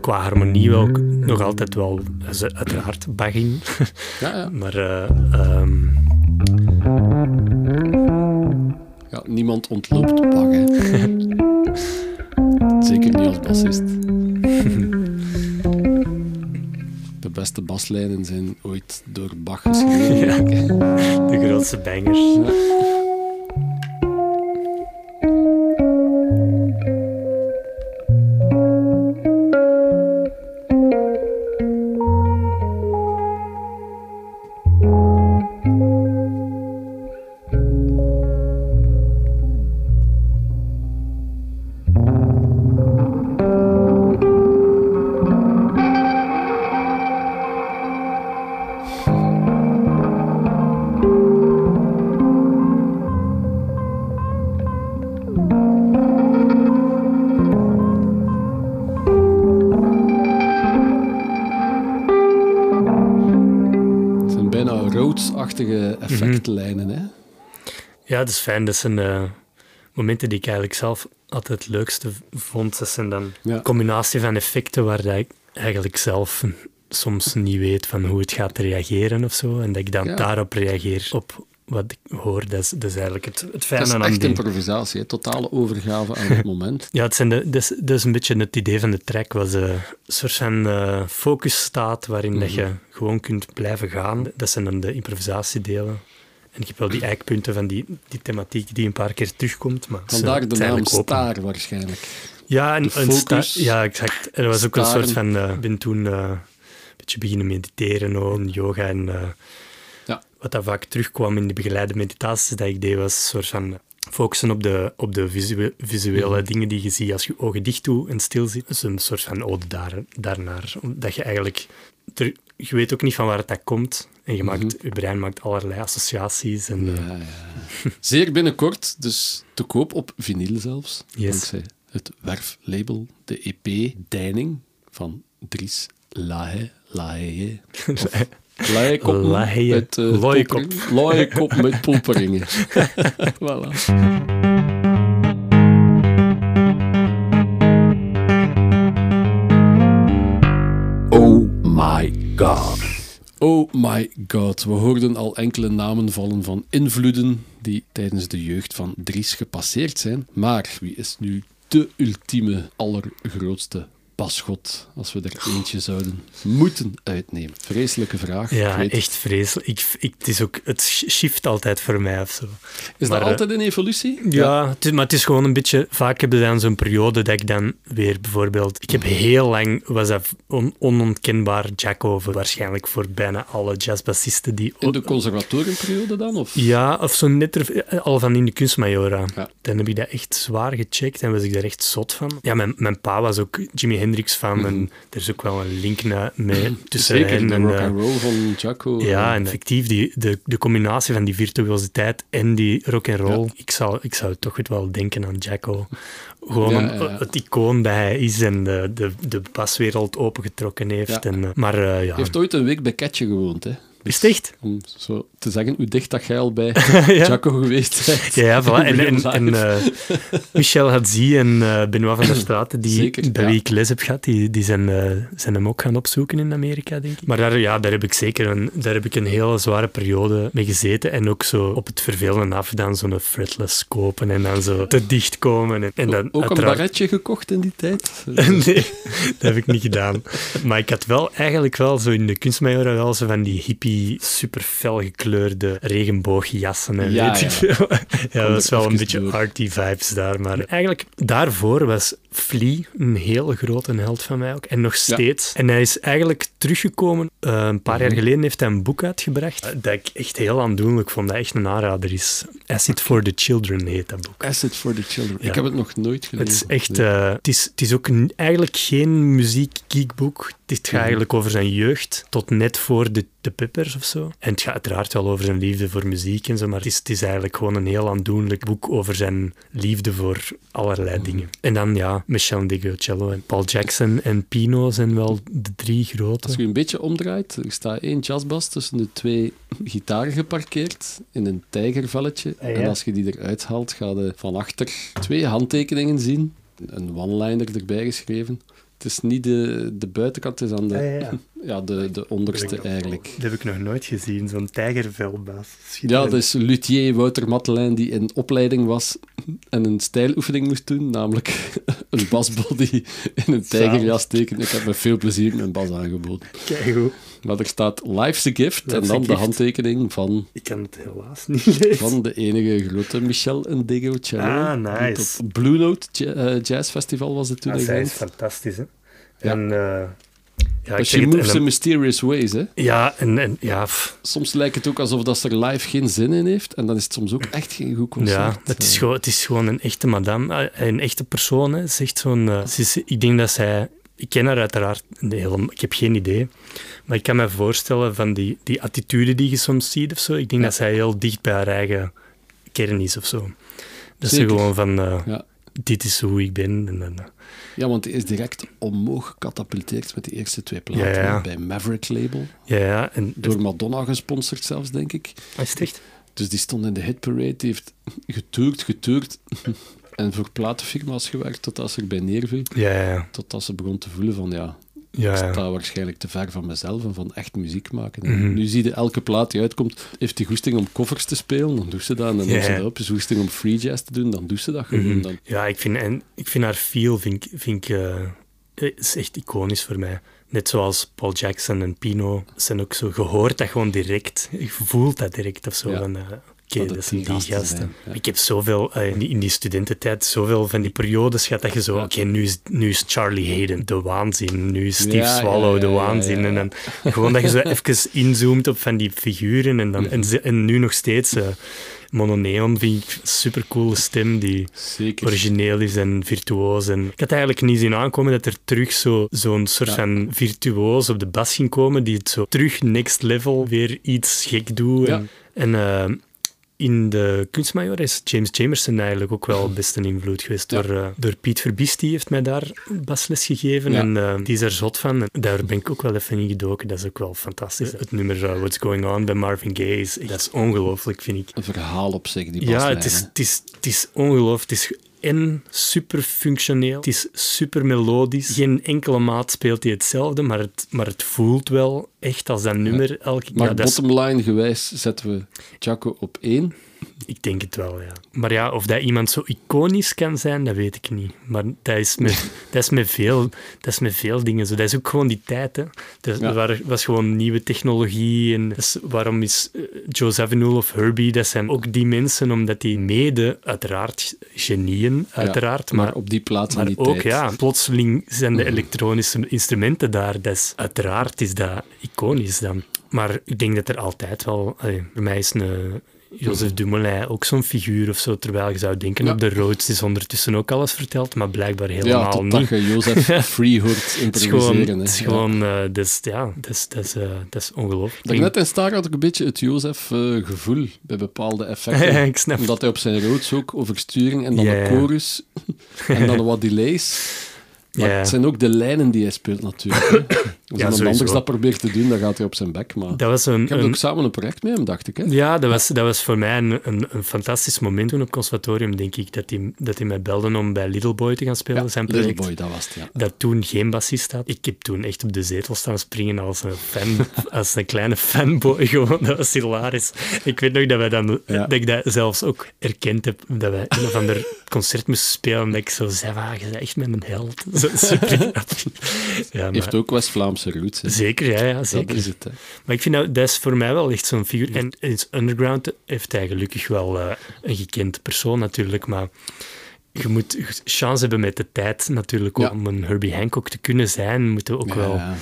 qua harmonie wel nog altijd wel, eh, uiteraard, Bach in. ja, ja. Maar eh, ehm, Ja, niemand ontloopt Bach, hè. Zeker niet als bassist. De beste baslijnen zijn ooit door Bach geschreven. Ja. de grootste bangers. Dat is fijn. Dat zijn eh, momenten die ik eigenlijk zelf altijd het leukste vond. Dat zijn dan Ja. een combinatie van effecten waar dat ik eigenlijk zelf soms niet weet van hoe het gaat reageren of zo. En dat ik dan Ja. daarop reageer, op wat ik hoor. Dat is, dat is eigenlijk het, het Het fijne is aan echt die... improvisatie, hè. totale overgave aan het moment. Ja, het zijn de, dat, is, dat is een beetje het idee van de track, was eh, een soort van eh, focus staat waarin dat Mhm. je gewoon kunt blijven gaan. Dat zijn dan de improvisatiedelen. En ik heb wel die eikpunten van die, die thematiek die een paar keer terugkomt. Maar Vandaar de naam. Staar waarschijnlijk. Ja, en, sta- ja, exact. En dat was ook een soort van... eh, Ik ben toen eh, een beetje beginnen mediteren, ook, en yoga. En eh, Ja. wat dat vaak terugkwam in de begeleide meditaties dat ik deed, was een soort van focussen op de, op de visue- visuele Mhm. dingen die je ziet als je ogen dicht doet en stil zit. Is een soort van ode daar, daarnaar. Dat je eigenlijk... ter- je weet ook niet van waar het dat komt. En je, maakt, Mhm. je brein maakt allerlei associaties. En, eh, Ja, ja. Zeer binnenkort, dus te koop op vinyl zelfs. Yes. Dankzij het werflabel, de EP Deining van Dries Lahe. Lahe. Laaiekop Lahe. met uh, Looiekop. Looiekop met poeperingen. voilà. God. Oh my god, we hoorden al enkele namen vallen van invloeden die tijdens de jeugd van Dries gepasseerd zijn. Maar wie is nu de ultieme, allergrootste pasgod als we er eentje zouden moeten uitnemen? Vreselijke vraag. ja, weet echt vreselijk. Ik, ik, het, is ook, het shift altijd voor mij of zo. Is maar, dat eh, altijd een evolutie? Ja, Het is, maar het is gewoon een beetje... Vaak heb je dan zo'n periode dat ik dan weer bijvoorbeeld... Ik heb heel lang... Was dat on- onontkenbaar Jackover. Waarschijnlijk voor bijna alle jazzbassisten die... In de conservatoriumperiode dan? Of? Ja, of zo net er, eh, al van in de kunstmajora. Ja. Dan heb ik dat echt zwaar gecheckt en was ik daar echt zot van. Ja, mijn, mijn pa was ook Jimi Hendrix fan en er is ook wel een link na, mee tussen Mhm. Zeker, hen de en, rock eh, and roll van Jaco. ja, en effectief, die, de, de combinatie van die virtuositeit en die rock and roll. Ik, zou, ik zou toch wel denken aan Jacko. Gewoon Ja, om- ja, ja. het icoon dat hij is en de, de, de baswereld opengetrokken heeft. En, eh, maar eh, ja, Je heeft ooit een week bij Ketje gewoond, hè? Is het echt? Om zo te zeggen hoe dicht dat jij al bij ja. Jaco geweest bent. Ja, ja, voilà. En, en, en eh, Michel Hadzi en eh, Benoit van der Straten, die, Zeker, bij ja. wie ik les heb gehad, die, die zijn, eh, zijn hem ook gaan opzoeken in Amerika, denk ik. Maar daar, ja, daar heb ik zeker een, daar heb ik een hele zware periode mee gezeten. En ook zo op het vervelende af dan zo'n fretless kopen en dan zo te dicht komen. En, en dan ook een barretje gekocht in die tijd? nee, dat heb ik niet gedaan. Maar ik had wel eigenlijk wel zo in de kunstmajora wel zo van die hippie, super fel gekleurde regenboogjassen en Ja, weet ik veel. Ja, dat was er wel een beetje door. arty vibes daar. Maar eigenlijk daarvoor was Flea een hele grote held van mij ook. En nog steeds. En hij is eigenlijk teruggekomen. eh, een paar Mhm. jaar geleden heeft hij een boek uitgebracht eh, dat ik echt heel aandoenlijk vond. Dat echt een aanrader is. Acid for the Children heet dat boek. Acid for the Children. Ik heb het nog nooit gelezen. Het is echt... Eh, het, is, het is ook eigenlijk geen muziek-geekboek. Het gaat Mhm. eigenlijk over zijn jeugd tot net voor de, de Vespers of zo. En het gaat uiteraard wel over zijn liefde voor muziek en zo, maar het is, het is eigenlijk gewoon een heel aandoenlijk boek over zijn liefde voor allerlei dingen. En dan, ja, Michel Degocello en Paul Jackson en Pino zijn wel de drie grote. Als je een beetje omdraait, er staat één jazzbas tussen de twee gitaren geparkeerd in een tijgervelletje. Ah, ja. En als je die eruit haalt, ga je van achter twee handtekeningen zien. Een one-liner erbij geschreven. Het is niet de, de buitenkant, het is aan de, ja, ja. ja, de, de onderste eigenlijk. Dat heb ik nog nooit gezien, zo'n tijgervelbaas. Ja, dat is luthier Wouter Mattelijn die in opleiding was en een stijloefening moest doen, namelijk een basbody in een tijgerjas tekenen. Ik heb met veel plezier mijn bas aangeboden. Keigoed. Maar er staat Life's a Gift en Life's dan de Gift. handtekening van, Ik kan het helaas niet lezen. van de enige grote Michel Ndego Cello. Ah, nice. Blue Note eh, Jazz Festival was het toen. Ah, zij is fantastisch, hè. Ja. En, eh, ja, But she het, moves in mysterious ways, hè. ja, en, en ja, pff, Soms lijkt het ook alsof dat ze er live geen zin in heeft. En dan is het soms ook echt geen goed concert. ja het, is gewoon, het is gewoon een echte madame, eh, een echte persoon. Hè. Ze is echt zo'n, ik denk dat zij... Ik ken haar uiteraard, helemaal- ik heb geen idee. Maar ik kan me voorstellen van die, die attitude die je soms ziet of zo. Ik denk Ja. dat zij heel dicht bij haar eigen kern is of zo. Dat ze gewoon van, eh, Ja. dit is hoe ik ben. En, eh, Ja, want hij is direct omhoog gecatapulteerd met die eerste twee platen. Ja, ja. hè, Bij Maverick Label. ja, ja. En, Door Madonna gesponsord zelfs, denk ik. is het echt? Dus die stond in de hitparade. Die heeft getoerd, getoerd. En voor platenfirma's gewerkt totdat ze erbij neerviel. Ja, ja, Totdat ze begon te voelen van, ja, ja. ik ja. sta waarschijnlijk te ver van mezelf en van echt muziek maken. En Mhm. Nu zie je elke plaat die uitkomt, heeft die goesting om covers te spelen, dan doet ze dat. En dan heeft ze dat op. Is goesting om free jazz te doen, dan doet ze dat gewoon. Mhm. Dan, Ja, ik vind, en ik vind haar feel vind, ik- vind ik, eh, is echt iconisch voor mij. Net zoals Paul Jackson en Pino zijn ook zo gehoord dat gewoon direct. Je voelt dat direct of zo. Ja. Van, eh, Dat zijn die gasten ja. Ik heb zoveel, eh, in, die, in die studententijd, zoveel van die periodes gehad dat je zo, oké, nu, is, nu is Charlie Hayden de waanzin, nu is Steve Ja, Swallow ja, de waanzin. En dan gewoon dat je zo even inzoomt op van die figuren en, dan, en, ze- en nu nog steeds... eh Mononeon vind ik een supercoole stem die Zeker. origineel is en virtuoos. En ik had eigenlijk niet zien aankomen dat er terug zo- zo'n soort Ja. van virtuoos op de bas ging komen, die het zo terug next level weer iets gek doet. Ja. En, en eh, in de kunstmajor is James Jamerson eigenlijk ook wel best een invloed geweest. Ja. Door, eh, door Piet Verbiest, die heeft mij daar basles gegeven. Ja. En eh, die is er zot van. En daar ben ik ook wel even in gedoken. Dat is ook wel fantastisch. Het nummer eh, What's Going On bij Marvin Gaye, is, dat is ongelooflijk, vind ik. Een verhaal op zich, die Ja, baslijn, het is, het is, het is ongelooflijk. Het is en super functioneel. Het is super melodisch. Geen enkele maat speelt hij hetzelfde, maar het, maar het voelt wel echt als dat nummer elke Maar ja, bottomline gewijs zetten we Chaco op één. Ik denk het wel, ja. Maar ja, of dat iemand zo iconisch kan zijn, dat weet ik niet. Maar dat is met, dat is met, veel, dat is met veel dingen zo. Dat is ook gewoon die tijd, hè. Dat Ja. was gewoon nieuwe technologie. En is- waarom is eh, Joe Zawinul of Herbie, dat zijn ook die mensen, omdat die mede, uiteraard, genieën, uiteraard, maar, maar, op die plaats maar die ook, tijd. ja, plotseling zijn Mhm. de elektronische instrumenten daar. Dat is, uiteraard is dat iconisch dan. Maar ik denk dat er altijd wel... allee, voor mij is een... Joseph Dumoulin ook zo'n figuur of zo, terwijl je zou denken Ja. op de roads is ondertussen ook alles verteld, maar blijkbaar Ja, helemaal totdat niet. je Jozef Free hoort Het is gewoon, improviseren. het is Ja. gewoon eh, ja, dat is, dat is, eh, dat is ongelooflijk. Daarnet in Star had ik een beetje het Jozef-gevoel bij bepaalde effecten. ik snap Omdat hij op zijn roods ook oversturing en dan Ja, de ja. chorus en dan wat delays. Maar Ja. het zijn ook de lijnen die hij speelt natuurlijk. Als iemand sowieso. anders dat probeert te doen, dan gaat hij op zijn bek. Maar Dat was een, ik heb een- ook samen een project met hem, dacht ik. Hè? Ja, dat was, dat was voor mij een, een, een fantastisch moment toen op conservatorium, denk ik, dat hij, dat hij mij belde om bij Little Boy te gaan spelen, Ja, zijn Little project. Boy, dat was het, ja. Dat toen geen bassist had. Ik heb toen echt op de zetel staan springen als een fan, als een kleine fanboy gewoon. Dat was hilarisch. Ik weet nog dat wij dan, Ja. dat ik dat zelfs ook erkend heb, dat wij een of ander concert moesten spelen, en dat ik zo zei, "Wauw, je bent echt mijn held. Ja, maar, Heeft ook West-Vlaamse roots. hè. Zeker, ja, ja Dat zeker. is het. Hè. Maar ik vind dat, dat is voor mij wel echt zo'n figuur. En is Underground heeft hij gelukkig wel eh, een gekend persoon natuurlijk, maar je moet chance hebben met de tijd natuurlijk. Ja. Om een Herbie Hancock te kunnen zijn, moeten we ook wel Ja,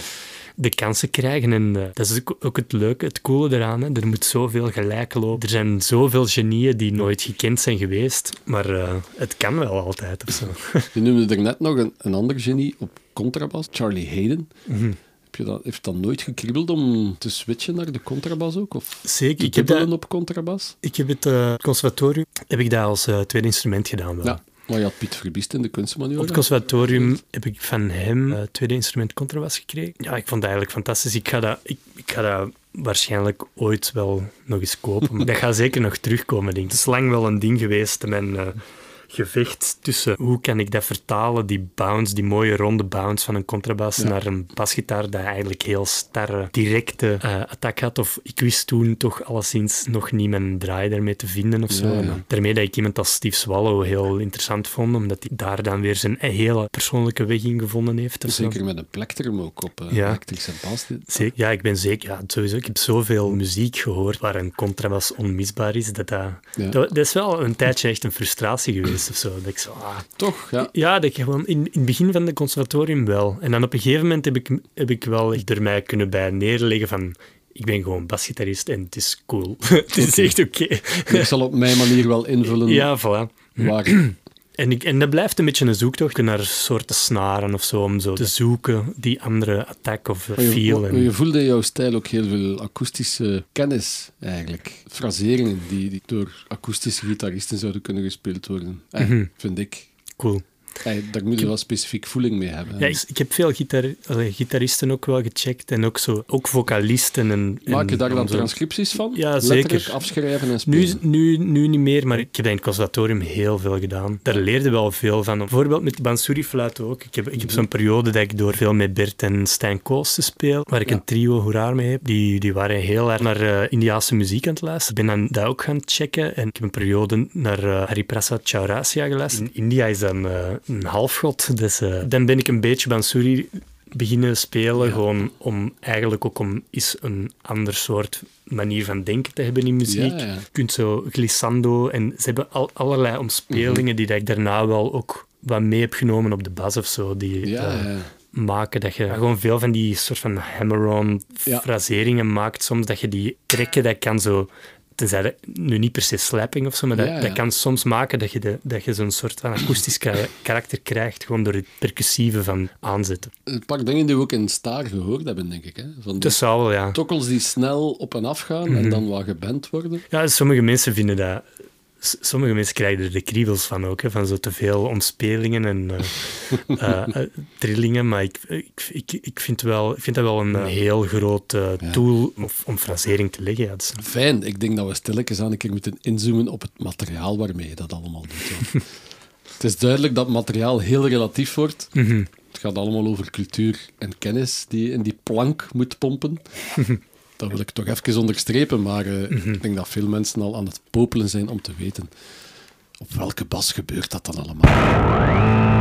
de kansen krijgen. En eh, dat is ook, ook het leuke, het coole eraan. Hè. Er moet zoveel gelijk lopen. Er zijn zoveel genieën die nooit gekend zijn geweest, maar eh, het kan wel altijd of zo. Je noemde er net nog een, een ander genie op contrabas, Charlie Hayden. Mhm. Heb je dat, heeft dat nooit gekriebeld om te switchen naar de contrabas ook? Of Zeker. Ik heb, dat, op contrabas? ik heb het eh, conservatorium heb ik dat als tweede instrument gedaan. Wel. Ja. Maar je had Piet Verbiest in de kunstmanier. Op het conservatorium heb ik van hem uh, tweede instrument contrabas gekregen. Ja, ik vond dat eigenlijk fantastisch. Ik ga dat, ik, ik ga dat waarschijnlijk ooit wel nog eens kopen. Dat gaat zeker nog terugkomen, denk ik. Het is lang wel een ding geweest, mijn uh, gevecht tussen hoe kan ik dat vertalen, die bounce, die mooie ronde bounce van een contrabas ja. naar een basgitaar dat eigenlijk heel starre, directe uh, attack had. Of ik wist toen toch alleszins nog niet mijn draai daarmee te vinden of zo. Ja, ja. En daarmee dat ik iemand als Steve Swallow heel interessant vond, omdat hij daar dan weer zijn hele persoonlijke weg in gevonden heeft. zo. Zeker met een plektrum ook op uh, Ja. elektrische bas. Zeker, ja, ik ben zeker. Ja, sowieso. Ik heb zoveel muziek gehoord waar een contrabas onmisbaar is. Dat, dat, dat is wel een tijdje echt een frustratie geweest of zo. Dat ik zo ah, Toch, ja. ja, dat ik gewoon in, in het begin van het conservatorium wel. En dan op een gegeven moment heb ik, heb ik wel echt er mij kunnen bij neerleggen van... Ik ben gewoon basgitarist en het is cool. het is echt oké. Ik zal op mijn manier wel invullen Ja, voilà. waar... En, ik, en dat blijft een beetje een zoektocht naar soorten snaren of zo, om zo te zoeken die andere attack of Maar je, feel. maar je voelde in jouw stijl ook heel veel akoestische kennis, eigenlijk. Fraseringen die, die door akoestische gitaristen zouden kunnen gespeeld worden. Eh, Mhm. Vind ik. cool. Daar moet je wel specifiek voeling mee hebben. Ja, ik, ik heb veel gitar, allee, gitaristen ook wel gecheckt en ook, zo, ook vocalisten. En, Maak je daar dan transcripties van? Ja, Letterlijk zeker. afschrijven en Nu, spelen? nu, nu niet meer, maar ik heb dat in het conservatorium heel veel gedaan. Daar leerde wel veel van. Bijvoorbeeld met de Bansuri-fluit ook. Ik heb, ik heb zo'n periode dat ik door veel met Bert en Stijn Koos te spelen, waar ik Ja. een trio hoeraar mee heb. Die, die waren heel erg naar eh, Indiaanse muziek aan het luisteren. Ik ben dan dat ook gaan checken en ik heb een periode naar eh, Hariprasad Chaurasia geluisterd. In India is dan eh, een halfgod, dus eh, dan ben ik een beetje Bansuri beginnen spelen, Ja. gewoon om eigenlijk ook om eens een ander soort manier van denken te hebben in muziek. Ja, ja. Je kunt zo glissando en ze hebben al, allerlei omspelingen Mhm. die dat ik daarna wel ook wat mee heb genomen op de bas of zo, die Ja, eh, ja. maken dat je gewoon veel van die soort van hammer-on fraseringen maakt soms, dat je die trekken, dat kan zo tenzij dat nu niet per se slapping of zo, maar dat, Ja, ja. dat kan soms maken dat je, de, dat je zo'n soort van akoestisch ka- karakter krijgt, gewoon door het percussieve van aanzetten. Een paar dingen die we ook in Staar gehoord hebben, denk ik. Hè? Van die Dat zou wel, ja. tokkels die snel op en af gaan Mhm. en dan wat geband worden. Ja, sommige mensen vinden dat... Sommige mensen krijgen er de kriebels van ook, hè, van zo te veel omspelingen en eh, eh, eh, trillingen. Maar ik, ik, ik, ik, vind wel, ik vind dat wel een heel groot Ja. tool om, om frasering te leggen. Ja, dus- Fijn, ik denk dat we stilletjes aan een keer moeten inzoomen op het materiaal waarmee je dat allemaal doet. het is duidelijk dat materiaal heel relatief wordt. Mhm. Het gaat allemaal over cultuur en kennis die je in die plank moet pompen. Dat wil ik toch even onderstrepen, maar eh, Mhm. ik denk dat veel mensen al aan het popelen zijn om te weten op welke bas gebeurt dat dan allemaal.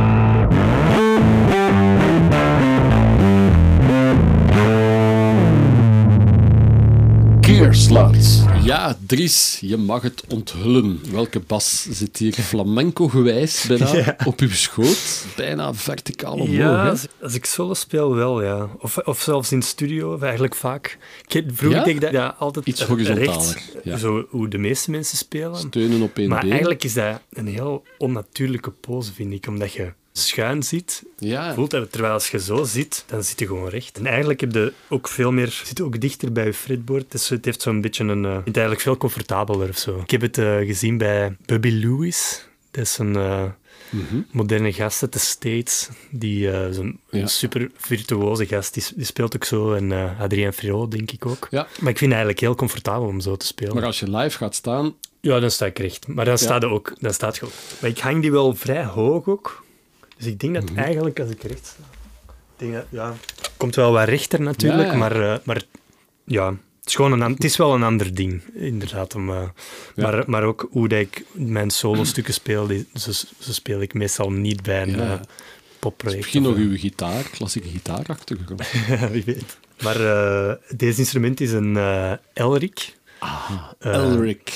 Ja, Dries, je mag het onthullen. Welke bas zit hier flamenco-gewijs bijna Ja. op uw schoot? Bijna verticaal omhoog, Ja, als, als ik solo speel wel, ja. Of, of zelfs in studio, of eigenlijk vaak. Ik, vroeger Ja? deed ik dat ja, altijd Iets recht, horizontaler, ja. Zo hoe de meeste mensen spelen. Steunen op één Maar been. eigenlijk is dat een heel onnatuurlijke pose, vind ik. Omdat je schuin zit, Ja, voelt dat, terwijl als je zo zit, dan zit je gewoon recht. En eigenlijk heb je ook veel meer, zit ook dichter bij je fretboard. Dus het heeft zo'n beetje een, eh, het is eigenlijk veel comfortabeler of zo. Ik heb het eh, gezien bij Bubby Lewis. Dat is een eh, Mhm. moderne gast uit de States. Die eh, zo'n Ja. super virtuoze gast. Die, die speelt ook zo. En eh Adrien Frérot, denk ik ook. Ja. Maar ik vind het eigenlijk heel comfortabel om zo te spelen. maar als je live gaat staan, Ja, dan sta ik recht. Maar dan staat ook. Dan staat je ook. Maar ik hang die wel vrij hoog ook. Dus ik denk dat Mhm. eigenlijk als ik recht sta... Denk dat, ja, het komt wel wat rechter natuurlijk, Ja, ja. Maar, eh, maar ja, het is, gewoon een, het is wel een ander ding, inderdaad. Om, eh, Ja. maar, maar ook hoe dat ik mijn solo-stukken speel, die, zo, zo speel ik meestal niet bij een Ja. eh, popproject. misschien nog uw gitaar, klassieke gitaarachtergrond. Wie weet. Maar eh, deze instrument is een eh Elric. Eh, Elric.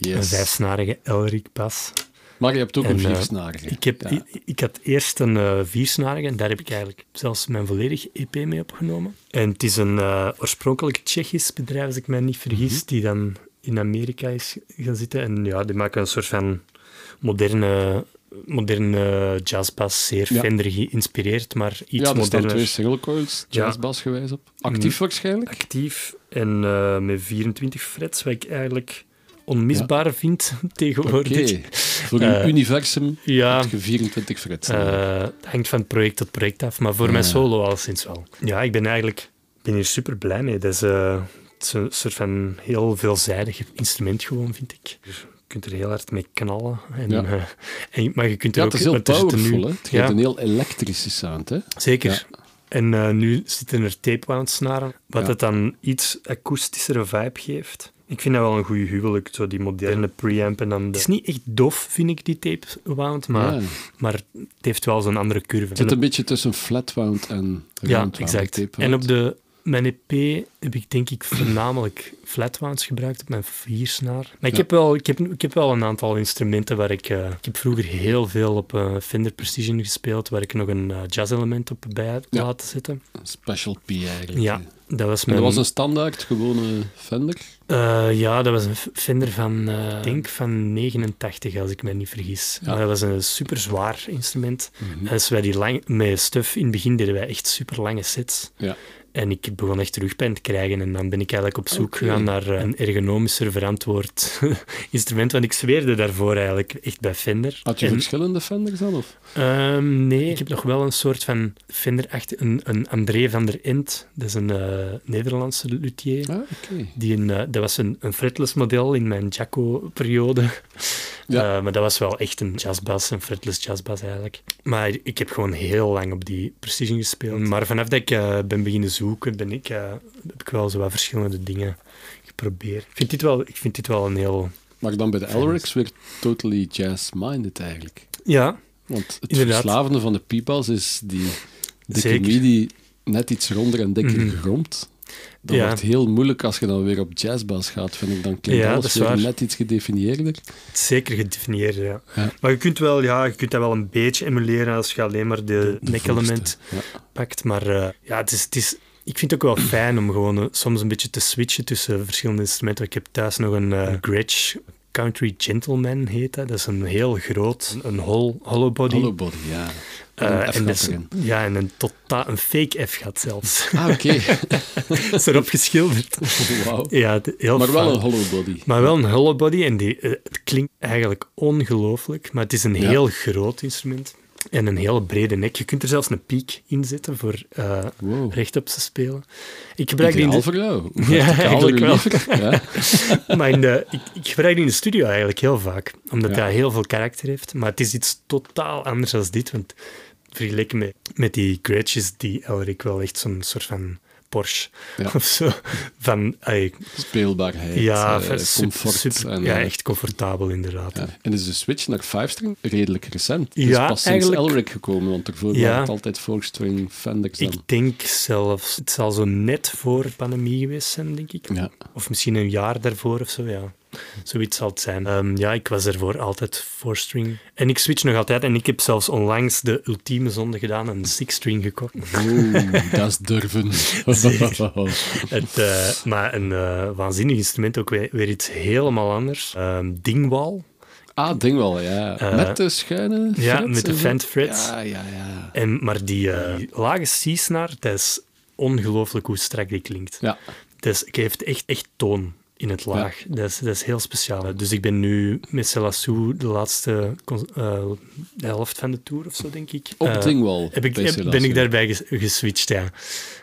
Een Yes. vijfsnarige Elric pas. Maar je hebt ook een En, eh, viersnarige. Ik, heb, Ja. ik, ik had eerst een eh viersnarige en daar heb ik eigenlijk zelfs mijn volledige EP mee opgenomen. En het is een eh, oorspronkelijk Tsjechisch bedrijf, als ik mij niet vergis, Mhm. die dan in Amerika is gaan zitten. En ja, die maken een soort van moderne moderne jazzbas, zeer Ja. Fender geïnspireerd, maar iets ja, er moderner. twee single coils, Ja. jazzbas gewijs op. Actief Mhm. waarschijnlijk. actief en met 24 frets, wat ik eigenlijk onmisbaar vind tegenwoordig. Voor uw Eh, universum Ja, heb je 24 frets. het hangt van project tot project af, maar voor Ja. mijn solo al sinds wel. Ja, ik ben eigenlijk ben hier super blij mee. Dat is, eh, het is een soort van heel veelzijdig instrument gewoon, vind ik. Je kunt er heel hard mee knallen. En, Ja. eh, en, maar je kunt er ja, ook... het is heel er powerful. nu-? Het Ja. heeft een heel elektrische sound. Hè? Zeker. En nu zitten er tape snaren, wat het dan iets akoestischere vibe geeft. Ik vind dat wel een goede huwelijk, zo die moderne preamp. En dan de- Het is niet echt dof, vind ik, die tape wound, maar, Ja. maar het heeft wel zo'n andere curve. Het zit een beetje tussen flatwound en ja, roundwound, exact. tapewound. En op de, mijn EP heb ik denk ik voornamelijk flatwounds gebruikt op mijn viersnaar. Maar ik, heb wel, ik, heb, ik heb wel een aantal instrumenten waar ik... eh, ik heb vroeger heel veel op eh, Fender Precision gespeeld, waar ik nog een eh, jazz-element op bij had Ja. laten zetten. Een Special P eigenlijk. Ja, dat was En mijn... dat was een standaard, gewone Fender. Ja, dat was een Fender van, ik denk van 89, als ik me niet vergis. Ja. Maar dat was een super zwaar instrument. Mhm. Als wij die lang, met Stuf in het begin deden wij echt super lange sets. Ja. En ik begon echt rugpijn te krijgen. En dan ben ik eigenlijk op zoek gegaan naar eh, een ergonomischer verantwoord instrument. Want ik zweerde daarvoor eigenlijk echt bij Fender. Had je En- verschillende Fenders dan? Of? Ehm, nee, ik heb nog wel een soort van Fender, achter, een, een André van der End. Dat is een eh, Nederlandse luthier. Ah. Die een, eh, dat was een, een fretless model in mijn Jacko-periode. Ja. Eh, maar dat was wel echt een jazzbas, een fretless jazzbas eigenlijk. Maar ik heb gewoon heel lang op die Precision gespeeld. Maar vanaf dat ik ben beginnen zoeken, ben ik, heb ik wel zo wat verschillende dingen geprobeerd. Ik vind dit wel, ik vind dit wel een heel... Maar dan bij de Elrics weer totally jazz-minded eigenlijk. Ja, Want het Inderdaad. verslavende van de piepals is die dikke midi net iets ronder en dikker Mhm. gegromd. Dat Ja. wordt heel moeilijk als je dan weer op jazzbas gaat, vind ik. Dan klinkt Ja, alles weer net iets gedefinieerder. zeker gedefinieerd, ja. Ja. Maar je kunt, wel, ja, je kunt dat wel een beetje emuleren als je alleen maar de, De Ja. pakt. Maar eh, ja, het is, het is, ik vind het ook wel fijn om gewoon eh, soms een beetje te switchen tussen verschillende instrumenten. Ik heb thuis nog een eh, Gretsch Country Gentleman heet dat. Dat is een heel groot, een hol, hollow body. Hollow body, ja. Eh, En ja, en een totaal een fake F gaat zelfs. Ah, oké. dat is erop geschilderd. Wauw. Ja, heel Maar wel een hollow body. Maar wel een hollow body en die, het klinkt eigenlijk ongelooflijk, maar het is een Ja. heel groot instrument en een hele brede nek. Je kunt er zelfs een piek in zetten voor eh, Wow. rechtop te spelen. Ik gebruik die in de. Hoe Ja, eigenlijk wel. Ja. maar in de, ik, ik gebruik die in de studio eigenlijk heel vaak, omdat Ja. dat heel veel karakter heeft. Maar het is iets totaal anders dan dit, want vergeleken met, met die Gretsch is die Elric wel echt zo'n soort van Porsche Ja. of zo. Van, Speelbaarheid, ja, eh, comfort. super- en, ja, eh, echt comfortabel inderdaad. Ja. En is de switch naar 5-string redelijk recent? Het is Ja, pas sinds Elric gekomen, want ervoor Ja. waren het altijd 4-string Fenders dan. Ik denk zelfs, het zal zo net voor de pandemie geweest zijn, denk ik. Ja. Of misschien een jaar daarvoor of zo, ja. Zoiets zal het zijn. Ehm, ja, ik was ervoor altijd four-string. En ik switch nog altijd. En ik heb zelfs onlangs de ultieme zonde gedaan, een six-string gekocht. Oeh, dat is durven. Het, eh, maar een eh, waanzinnig instrument, ook weer, weer iets helemaal anders. Ehm, dingwal. ah, ding wel, ja. Eh, met de schuine ja, met de vent frets. Ja, ja, ja. En, maar die die lage C-snaar, dat is ongelooflijk hoe strak die klinkt. Ja, Dus ik heeft echt, echt toon in het laag. Dat, is, dat is heel speciaal. Dus ik ben nu met Celassou de laatste eh, de helft van de tour of zo, denk ik. op Eh, Dingwall. heb ik, heb- ben ik daarbij ges- geswitcht, ja.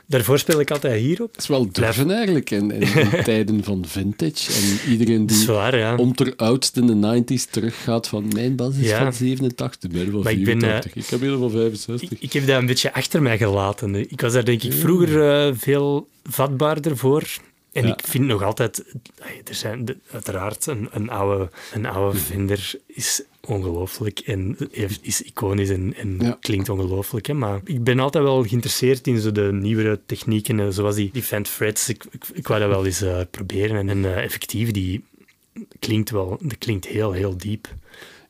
Daarvoor speel ik altijd hierop. Het is wel durven eigenlijk in, in, tijden van vintage. En iedereen die Zwaar, ja. onderoudst in de 90s teruggaat van mijn bas is Ja. van 87, ben van Maar ik ben, 84. Ik, heb hier van 65. Ik, ik heb dat een beetje achter mij gelaten. Ik was daar denk ik vroeger eh, veel vatbaarder voor. En Ja. ik vind nog altijd... Er zijn de- uiteraard een, een oude, een oude Fender is ongelooflijk en heeft, is iconisch en, en Ja. klinkt ongelooflijk. Hè? Maar ik ben altijd wel geïnteresseerd in zo de nieuwere technieken, eh, zoals die, die Fender Frets. Ik, ik, ik wou dat wel eens eh, proberen. En, en eh, effectief, die klinkt wel... Dat klinkt heel, heel diep.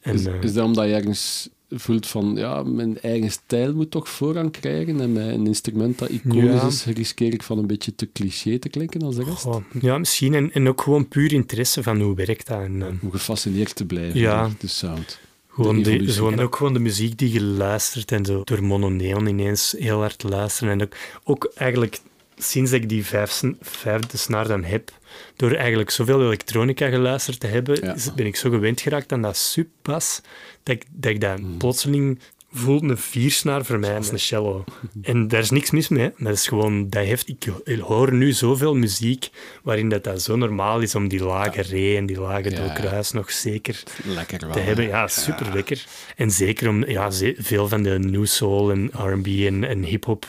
En, is, is dat omdat je ergens voelt van, ja, mijn eigen stijl moet toch voorrang krijgen en een instrument dat iconisch Ja. is, riskeer ik van een beetje te cliché te klinken als de rest? Ja, misschien. En, en ook gewoon puur interesse van hoe werkt dat. En, eh, Om gefascineerd te blijven Ja. door de sound. Gewoon de, gewoon, ook gewoon de muziek die je luistert en zo door mononeon ineens heel hard luisteren. En ook, ook eigenlijk sinds ik die vijf, vijfde snaar dan heb, door eigenlijk zoveel elektronica geluisterd te hebben, Ja. ben ik zo gewend geraakt aan dat subbas, dat ik dat, ik dat Mm. plotseling voelt een viersnaar voor mij als een cello. En daar is niks mis mee, dat is gewoon, dat heeft, ik hoor nu zoveel muziek waarin dat, dat zo normaal is om die lage re en die lage Ja. dolkruis nog zeker Lekker te hebben. Ja, super lekker. En zeker om ja, veel van de new soul en R&B en, en hip-hop.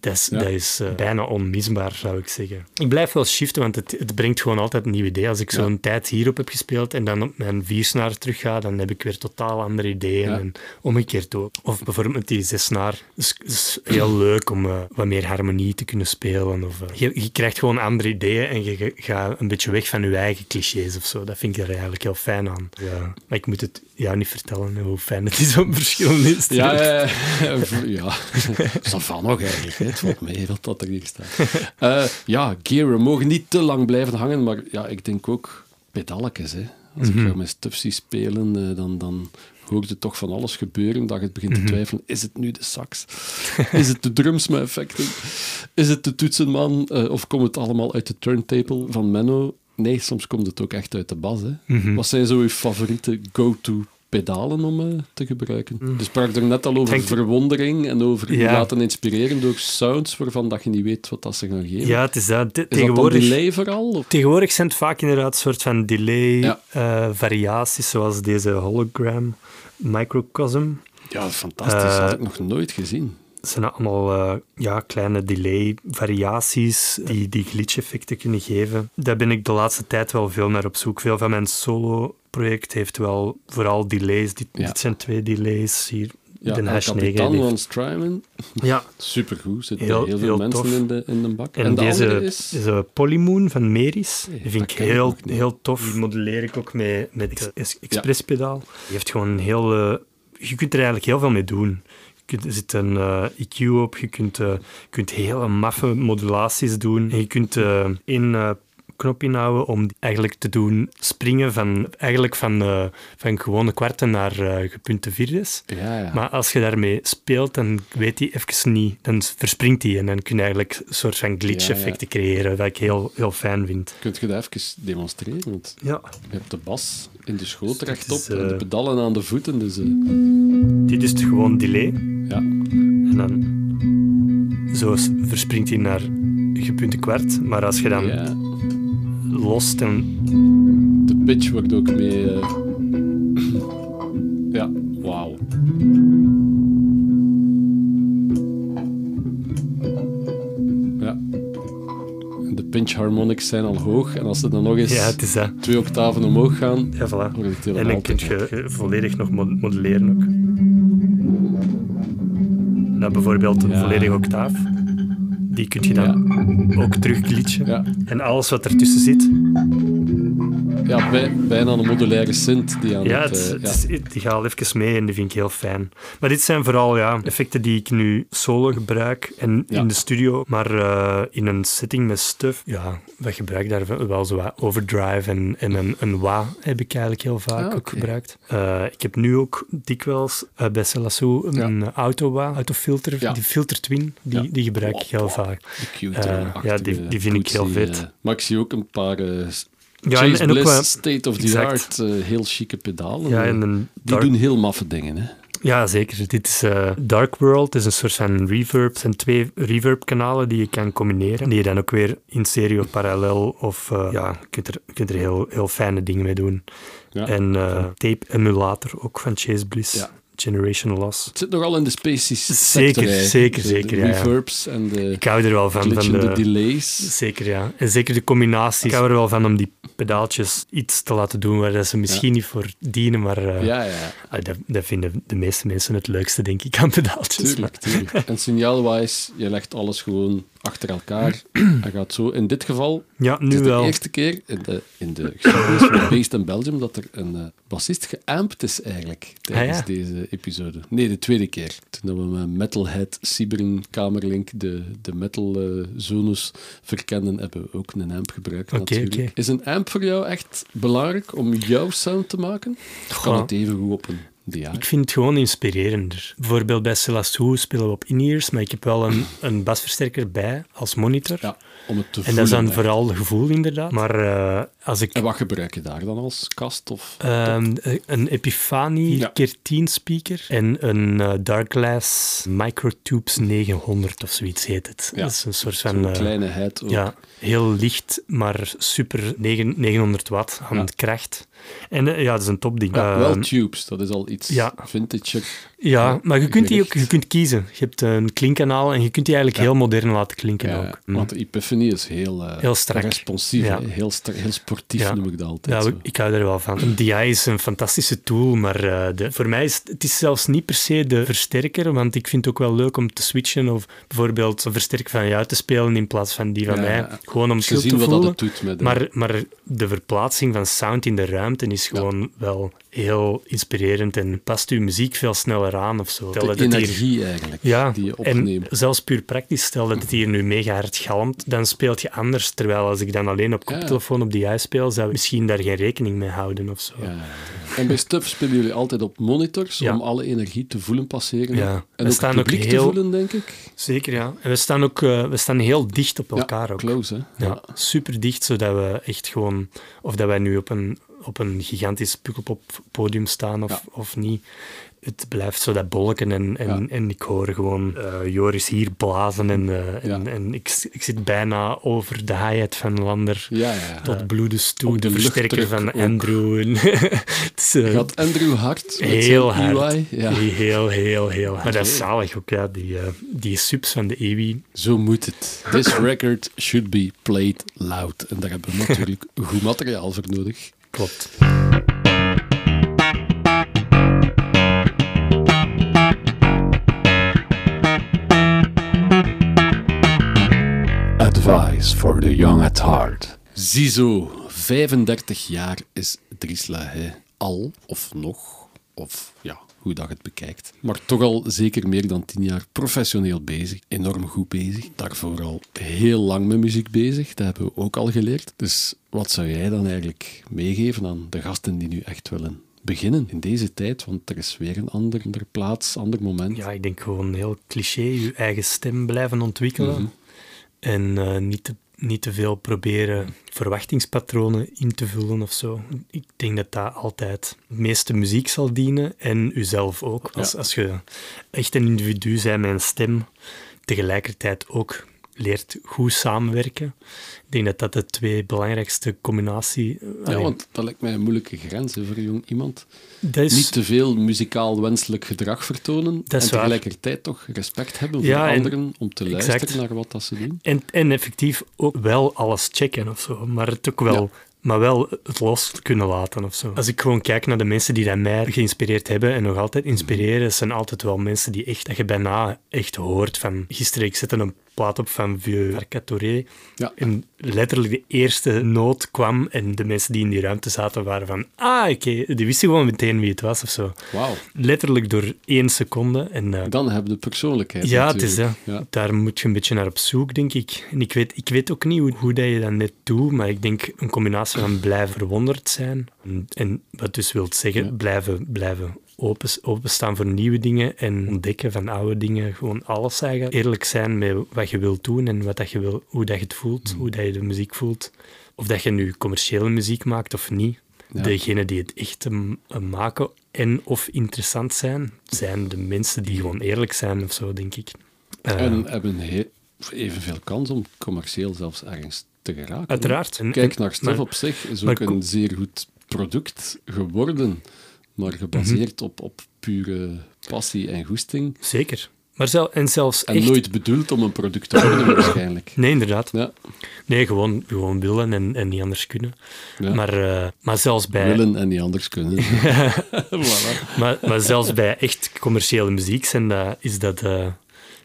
Dat is, Ja. dat is eh, bijna onmisbaar, zou ik zeggen. Ik blijf wel shiften, want het, het brengt gewoon altijd een nieuw idee. Als ik Ja. zo'n tijd hierop heb gespeeld en dan op mijn viersnaar terug ga, dan heb ik weer totaal andere ideeën. Ja. En omgekeerd ook. Of bijvoorbeeld met die zesnaar. is, is heel leuk om eh, wat meer harmonie te kunnen spelen. Of, eh, je, je krijgt gewoon andere ideeën en je, je gaat een beetje weg van je eigen clichés of zo. Dat vind ik er eigenlijk heel fijn aan. Ja. Maar ik moet het jou niet vertellen hoe fijn het is om verschillende Ja, instrumenten. ja, ja. ja. Dat van nog eigenlijk. hè. Het valt mee dat dat er hier staat. Eh, ja, gear. We mogen niet te lang blijven hangen, maar ja, ik denk ook pedalletjes. Hè. Als ik jou met stuff zie spelen, eh, dan, dan hoor je toch van alles gebeuren dat je het begint te twijfelen. Is het nu de sax? Is het de drums met effecten? Is het de toetsenman? Eh, of komt het allemaal uit de turntable van Menno? Nee, soms komt het ook echt uit de bas. Hè. Wat zijn zo je favoriete go-to pedalen om eh, te gebruiken? Je sprak er net al over verwondering en over je Ja. laten inspireren door sounds waarvan dat je niet weet wat dat ze gaan geven. Ja, het is dat. Dat tegenwoordig, delay vooral? Of? tegenwoordig zijn het vaak inderdaad een soort van delay Ja. eh, variaties, zoals deze hologram microcosm. Ja, fantastisch. Eh, had ik nog nooit gezien. Het zijn allemaal eh, ja, kleine delay-variaties die, die glitch-effecten kunnen geven. Daar ben ik de laatste tijd wel veel naar op zoek. Veel van mijn solo-project heeft wel vooral delays. Dit, Ja. dit zijn twee delays hier. Ja, de hash 9. Capitan die- van Strymon, Ja, supergoed. Zitten Heel- heel, veel heel mensen tof. in de, in de bak. en, En, de deze, andere is... deze Polymoon van Meris, die vind ik heel, heel tof. Die modelleer ik ook met, met het ex- expresspedaal. Die heeft gewoon een heel... eh, je kunt er eigenlijk heel veel mee doen. Je kunt, er zit een eh, EQ op, je kunt, je kunt hele maffe modulaties doen. En je kunt eh één knop inhouden om eigenlijk te doen springen van, eigenlijk van, van gewone kwarten naar gepunte vierdes. Ja, ja. Maar als je daarmee speelt, dan weet hij even niet. Dan verspringt hij en dan kun je eigenlijk een soort van glitch-effecten creëren, dat ik heel, heel fijn vind. Kunt je dat even demonstreren? Want Ja. je hebt de bas in de schoot Dit rechtop is, en de eh, pedalen aan de voeten. Dus, eh, Dit is het gewoon delay. ja. En dan zo verspringt hij naar gepunte kwart. Maar als je dan ja, lost, dan... de pitch wordt ook mee... eh, ja, wauw. Pinch harmonics zijn al hoog en als ze dan nog eens Ja, het is dat. twee octaven omhoog gaan, Ja, voilà. het En dan kun je volledig nog mo- modelleren ook. Nou, bijvoorbeeld een Ja. volledige octaaf. Die kun je dan ook terug glitchen. Ja. En alles wat ertussen zit, Ja, bij- bijna een modulaire synth die aan Ja, het... het, eh, het ja. is- die gaat al even mee en die vind ik heel fijn. Maar dit zijn vooral ja, effecten die ik nu solo gebruik en in de studio. Maar eh, in een setting met stuff, ja, wat gebruik ik daar wel zo wat overdrive en, en een, een wah heb ik eigenlijk heel vaak Ah, ook gebruikt. Eh, ik heb nu ook dikwijls bij Celasso een auto wah, autofilter, die filter twin, die, die gebruik ik heel Wap, De Eh, eh, ja, die- die vind ik heel vet. eh, maar ik zie ook een paar Ja, en, ook state of the art, heel chique pedalen. ja, en een die doen heel maffe dingen, hè. Ja, zeker. Dit is Dark World. Het is een soort van reverb. Het zijn twee reverb-kanalen die je kan combineren. Die je dan ook weer in stereo parallel of... ja, je kunt er, kunt er heel, heel fijne dingen mee doen. Ja. En tape-emulator ook van Chase Bliss. Ja. Generation Loss. Het zit nogal in de species Zeker, sector, hè. zeker, De- zeker, De ja, ja. reverbs en de Ik hou er wel van. van de, delays. Zeker, ja. En zeker de combinaties. Ik hou er wel van om die pedaaltjes iets te laten doen waar dat ze misschien niet voor dienen, maar eh, Ja, ja, ah, dat, dat vinden de meeste mensen het leukste, denk ik, aan pedaaltjes. tuurlijk, tuurlijk. En signaalwise, je legt alles gewoon achter elkaar en gaat zo. In dit geval, Ja, het nu is de wel. eerste keer in de, in de geschiedenis van Based in Belgium dat er een eh, bassist geampt is eigenlijk tijdens Ah, ja. deze episode. Nee, de tweede keer. Toen we met Metalhead, Sibering, Kamerlink, de, de metal eh, zonus verkennen, hebben we ook een amp gebruikt Oké, natuurlijk. Is een amp voor jou echt belangrijk om jouw sound te maken? Of kan Goh. het even goed op een Ik vind het gewoon inspirerender. Bijvoorbeeld bij Who spelen we op in-ears, maar ik heb wel een, een basversterker bij als monitor. Ja, om het te en dat is dan voelen, vooral gevoel, inderdaad. Maar eh, als ik En wat gebruik je daar dan als kast? Of Ehm, een Epiphany Ja. keer 10 speaker en een eh, Darkglass Microtubes 900 of zoiets heet het. Ja. Dat is een soort van... eh, kleinigheid ook. ja, heel licht, maar super negen- 900 watt aan kracht. En eh, ja, dat is een topding. Ja, Ehm, wel tubes, dat is al iets ja. vintage. Ja, maar je kunt die ook je kunt kiezen. Je hebt een klinkkanaal en je kunt die eigenlijk Ja. heel modern laten klinken Ja, ook. Mm. Want de Epiphany is heel, eh, Heel strak. responsief, Ja. heel, heel sportief noem ik dat altijd. Ja, zo. ik hou er wel van. Een DI is een fantastische tool, maar eh, de, voor mij is het- is zelfs niet per se de versterker, want ik vind het ook wel leuk om te switchen of bijvoorbeeld een versterker van jou te spelen in plaats van die van mij. Gewoon om zien te wat dat voelen. Maar, maar de verplaatsing van sound in de ruimte is gewoon wel heel inspirerend en past uw muziek veel sneller aan of zo. De dat het hier- energie eigenlijk, ja, die je en opneemt. zelfs puur praktisch, stel dat het hier nu mega hard galmt, dan speelt je anders. Terwijl als ik dan alleen op Ja. koptelefoon op die UI speel, zou ik misschien daar geen rekening mee houden of zo. Ja. En bij Stuff spelen jullie altijd op monitors Ja. om alle energie te voelen passeren. Ja. En We ook staan het ook publiek heel- te voelen, denk ik. Zeker, ja. En we staan ook eh, we staan heel dicht op elkaar ja, ook. close, hè. Ja, super dicht, zodat we echt gewoon... Of dat wij nu op een, op een gigantisch pukkelpop-podium staan of, Ja. of niet. Het blijft zo dat bolken en, en, Ja. en ik hoor gewoon eh, Joris hier blazen en, eh, en, ik, ik zit bijna over de hi-hat van Lander tot bloedens toe, de, de versterker van. Andrew. En het eh, Gaat Andrew hard heel hard. Heel, heel, heel hard. Maar dat is zalig ook, ja. Die, die subs van de EWI. Zo moet het. This record should be played loud. En daar hebben we natuurlijk goed materiaal voor nodig. Klopt. Advice for the young at heart. Ziezo, 35 jaar is Drisla hè. al, of nog, of ja, hoe dat het bekijkt. Maar toch al zeker meer dan 10 jaar professioneel bezig. Enorm goed bezig. Daarvoor al heel lang met muziek bezig. Dat hebben we ook al geleerd. Dus wat zou jij dan eigenlijk meegeven aan de gasten die nu echt willen beginnen in deze tijd? Want er is weer een ander, ander plaats, ander moment. Ja, ik denk gewoon heel cliché, je eigen stem blijven ontwikkelen. Mhm. En eh, niet, te, niet te veel proberen verwachtingspatronen in te vullen of zo. Ik denk dat dat altijd het meeste muziek zal dienen en uzelf ook. Als, Ja. als je echt een individu bent met een stem, tegelijkertijd ook leert goed samenwerken. Ik denk dat dat de twee belangrijkste combinatie... Ja, want dat lijkt mij een moeilijke grens hè, voor jong iemand. is, Niet te veel muzikaal wenselijk gedrag vertonen en waar. tegelijkertijd toch respect hebben voor Ja, en- anderen om te luisteren exact. naar wat dat ze doen. En, en effectief ook wel alles checken of zo, maar het ook wel, Ja. Maar wel het los kunnen laten of zo. Als ik gewoon kijk naar de mensen die dan mij geïnspireerd hebben en nog altijd inspireren, zijn altijd wel mensen die echt, dat je bijna echt hoort van, gisteren ik zette een plaat op van Vieux Arcatoré Ja. en letterlijk de eerste noot kwam en de mensen die in die ruimte zaten waren van, ah oké, die wisten gewoon meteen wie het was of zo. Wauw. Letterlijk door één seconde en... eh, Dan hebben de persoonlijkheid ja, het is dat. Ja. Daar moet je een beetje naar op zoek, denk ik. En ik weet, ik weet ook niet hoe, hoe dat je dat net doet, maar ik denk een combinatie van blijven verwonderd zijn en, wat dus wil zeggen, Ja. blijven, blijven open, openstaan voor nieuwe dingen en ontdekken van oude dingen. Gewoon alles zeggen. Eerlijk zijn met wat je wilt doen en wat dat je wil, hoe dat je het voelt, Mm. hoe dat je de muziek voelt. Of dat je nu commerciële muziek maakt of niet. Ja. Degenen die het echt um, um, maken en of interessant zijn, zijn de mensen die gewoon eerlijk zijn of zo, denk ik. Eh, En hebben he- evenveel kans om commercieel zelfs ergens te geraken. Uiteraard. En- Kijk naar maar- op zich, is ook een zeer goed product geworden, maar gebaseerd op, op pure passie en goesting. Zeker. Maar zel, en zelfs En echt... nooit bedoeld om een product te worden, waarschijnlijk. Nee, inderdaad. Ja, Nee, gewoon, gewoon willen en, en niet anders kunnen. ja. Maar, eh, maar zelfs bij... willen en niet anders kunnen. voilà. Maar, maar zelfs bij echt commerciële muziek zijn dat, is dat, eh,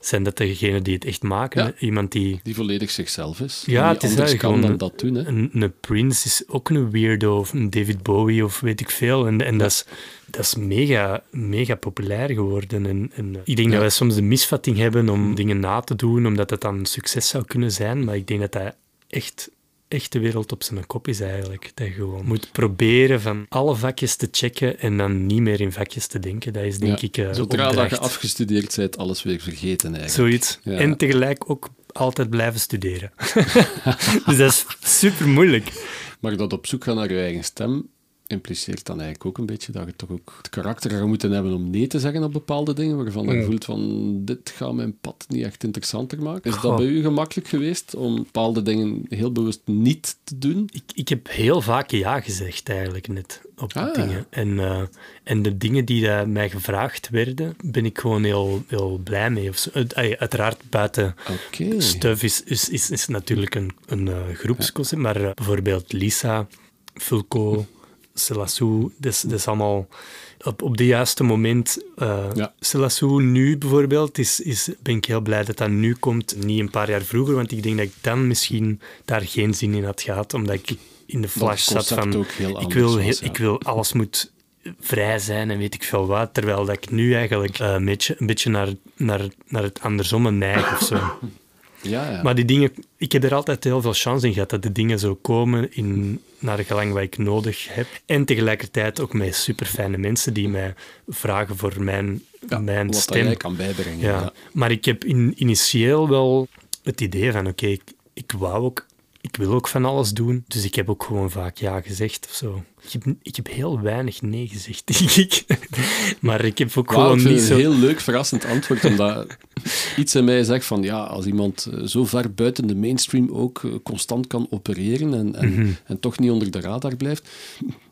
zijn dat degenen die het echt maken. Ja. Iemand die... Die volledig zichzelf is. Ja, het is anders eigenlijk kan dan dat doen. Hè. Een, een Prince is ook een weirdo, of een David Bowie, of weet ik veel. En, en dat, is, dat is mega, mega populair geworden. En, en, eh, ik denk Ja. dat wij soms de misvatting hebben om dingen na te doen, omdat het dan een succes zou kunnen zijn. Maar ik denk dat dat echt echt de wereld op zijn kop is eigenlijk. Dat je gewoon moet proberen van alle vakjes te checken en dan niet meer in vakjes te denken. Dat is denk Ja. ik eh Zodra dat je afgestudeerd bent, alles weer vergeten eigenlijk. Zoiets. Ja. En tegelijk ook altijd blijven studeren. dus dat is super moeilijk. Maar dat op zoek gaan naar je eigen stem impliceert dan eigenlijk ook een beetje dat je toch ook het karakter gaat moeten hebben om nee te zeggen op bepaalde dingen, waarvan je Mm. voelt van dit gaat mijn pad niet echt interessanter maken. Is dat bij u gemakkelijk geweest om bepaalde dingen heel bewust niet te doen? Ik, ik heb heel vaak ja gezegd eigenlijk net op die Ah. dingen. En, eh, en de dingen die eh, mij gevraagd werden, ben ik gewoon heel, heel blij mee. Of zo. Uit- ey, uiteraard buiten Oké. Stuff is, is, is, is natuurlijk een, een eh, groepsconcept, maar eh, bijvoorbeeld Lisa, Fulco, Selassou, dat is, dat is allemaal op, op de juiste moment. eh Ja. Selassou nu bijvoorbeeld, is, is, ben ik heel blij dat dat nu komt, niet een paar jaar vroeger, want ik denk dat ik dan misschien daar geen zin in had gehad, omdat ik in de flash zat van, ook heel ik wil, was, heel- ja. ik wil, alles moet vrij zijn en weet ik veel wat, terwijl dat ik nu eigenlijk eh, een beetje, een beetje naar, naar, naar het andersomme neig of zo. Ja, ja. Maar die dingen, ik heb er altijd heel veel chance in gehad dat de dingen zo komen in, naar gelang wat ik nodig heb. En tegelijkertijd ook met super fijne mensen die mij vragen voor mijn, Ja, mijn wat stem. jij kan bijbrengen. ja. Maar ik heb in, initieel wel het idee van: oké, ik, ik wou ook. Ik wil ook van alles doen, dus ik heb ook gewoon vaak ja gezegd of zo. Ik heb, ik heb heel weinig nee gezegd, denk ik. Maar ik heb ook gewoon niet zo... een heel leuk, verrassend antwoord, omdat iets in mij zegt van ja, als iemand eh, zo ver buiten de mainstream ook eh, constant kan opereren en, en, Mhm. en toch niet onder de radar blijft,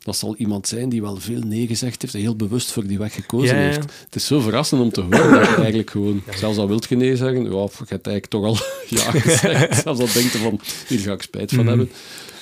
dat zal iemand zijn die wel veel nee gezegd heeft en heel bewust voor die weg gekozen Ja, ja. heeft. Het is zo verrassend om te horen dat je eigenlijk gewoon, zelfs al wilt je nee zeggen, ja, je hebt eigenlijk toch al ja gezegd, zelfs al denkt je van, hier ga ik spijt van Mhm. hebben,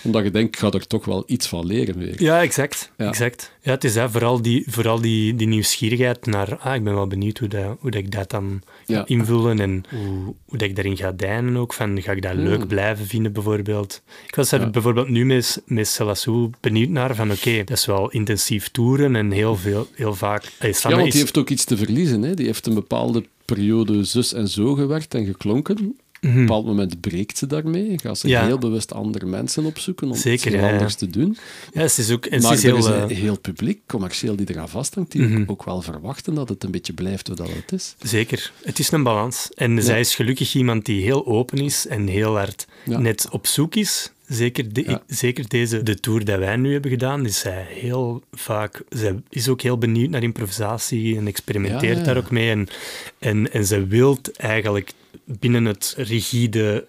omdat je denkt, ik ga er toch wel iets van leren weer. Ja, exact. Ja. exact. Ja, het is hè, vooral, die, vooral die, die nieuwsgierigheid naar... Ah, ik ben wel benieuwd hoe, dat, hoe dat ik dat dan ga Ja. invullen en hoe, hoe dat ik daarin ga deinen ook. Van, ga ik dat leuk blijven vinden, bijvoorbeeld? Ik was er Ja. bijvoorbeeld nu met, met Selassou benieuwd naar van oké, dat is wel intensief toeren en heel, veel, heel vaak... Hey, Ja, want is- die heeft ook iets te verliezen. Hè? Die heeft een bepaalde periode zus en zo gewerkt en geklonken. Op een bepaald moment breekt ze daarmee. Gaat ze. Ja. heel bewust andere mensen opzoeken om Zeker, iets ja, anders te doen. Ja, het is ook... En ze maar is er heel, is een eh, heel publiek, commercieel, die eraan vasthangt, die Mhm. ook, ook wel verwachten dat het een beetje blijft wat dat het is. Zeker. Het is een balans. En zij is gelukkig iemand die heel open is en heel hard net op zoek is. Zeker, de, Ja. zeker deze, de tour die wij nu hebben gedaan, is zij heel vaak... Zij is ook heel benieuwd naar improvisatie en experimenteert Ja, ja. daar ook mee. En, en, en ze wil eigenlijk binnen het rigide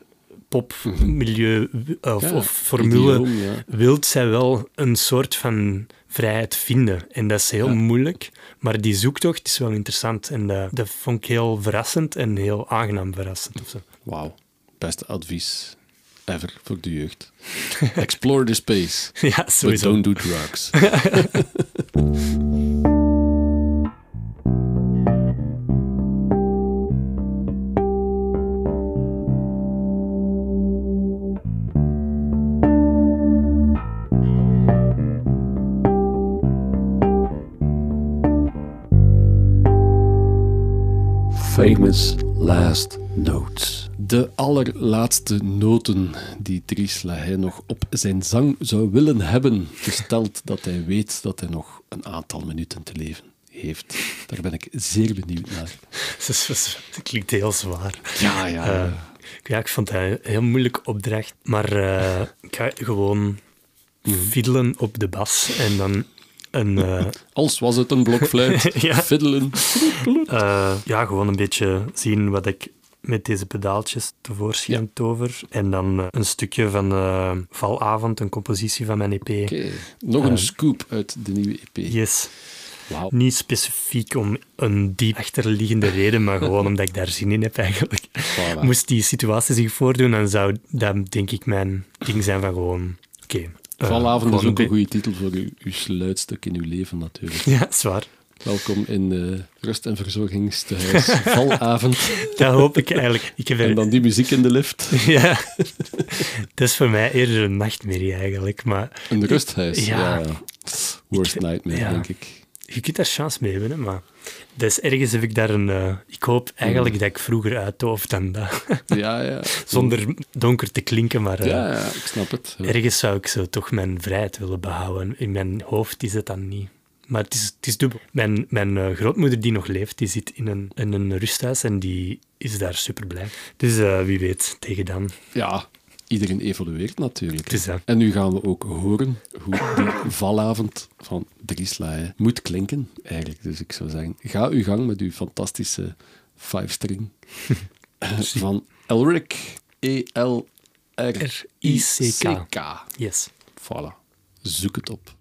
popmilieu of, Ja, of formule idioom, ja. wilt zij wel een soort van vrijheid vinden. En dat is heel Ja. moeilijk, maar die zoektocht is wel interessant. En dat, dat vond ik heel verrassend en heel aangenaam verrassend. Of zo. Wauw. Beste advies ever voor de jeugd. Explore the space, Ja, but sowieso. don't do drugs. Famous last notes. De allerlaatste noten die Dries Lahey nog op zijn zang zou willen hebben, gesteld dat hij weet dat hij nog een aantal minuten te leven heeft. Daar ben ik zeer benieuwd naar. Dat klinkt heel zwaar. Ja, ja. Eh, ja, ik vond het een heel moeilijke opdracht. Maar eh, ik ga gewoon Mhm. fiddelen op de bas en dan eh, Als was het een blokfluit, Ja. fiddelen. Eh, ja, gewoon een beetje zien wat ik met deze pedaaltjes tevoorschijn tover. En dan eh, een stukje van eh, Valavond, een compositie van mijn EP. Oké, nog een scoop uit de nieuwe EP. Yes. Niet specifiek om een diep achterliggende reden, maar gewoon omdat ik daar zin in heb eigenlijk. Voilà. Moest die situatie zich voordoen, dan zou dat denk ik mijn ding zijn van gewoon... Oké. Valavond is ook een goede titel voor uw, uw sluitstuk in uw leven natuurlijk. Ja, zwaar. Welkom in eh, rust- en verzorgingstehuis. Valavond. Dat hoop ik eigenlijk. Ik heb er- En dan die muziek in de lift. Ja, dat is voor mij eerder een nachtmerrie eigenlijk. Maar Een rusthuis. Ja. Ja. Worst Ik- nightmare, ja. denk ik. Je kunt daar chance mee hebben, hè, maar dus ergens heb ik daar een... eh, ik hoop eigenlijk dat ik vroeger uitdoof dan dat. Ja, ja. Zonder donker te klinken, maar eh, Ja, ja, ik snap het. Ja. ergens zou ik zo toch mijn vrijheid willen behouden. In mijn hoofd is het dan niet. Maar het is, het is dubbel. Mijn, mijn eh, grootmoeder die nog leeft, die zit in een, in een rusthuis en die is daar super blij. Dus wie weet, tegen dan. Ja, iedereen evolueert natuurlijk. Het is dat. En nu gaan we ook horen hoe die valavond van Drieslaaien moet klinken, eigenlijk. Dus ik zou zeggen, ga uw gang met uw fantastische five-string van Elric, E E-L-R-I-C-K. Yes. Voilà, zoek het op.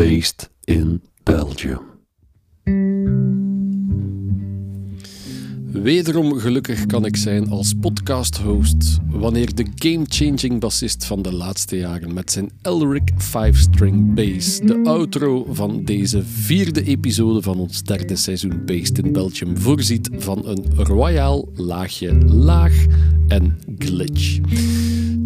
Based in Belgium. Wederom gelukkig kan ik zijn als podcast-host wanneer de game-changing bassist van de laatste jaren met zijn Elric 5-string bass de outro van deze vierde episode van ons derde seizoen Based in Belgium voorziet van een royaal laagje laag en glitch.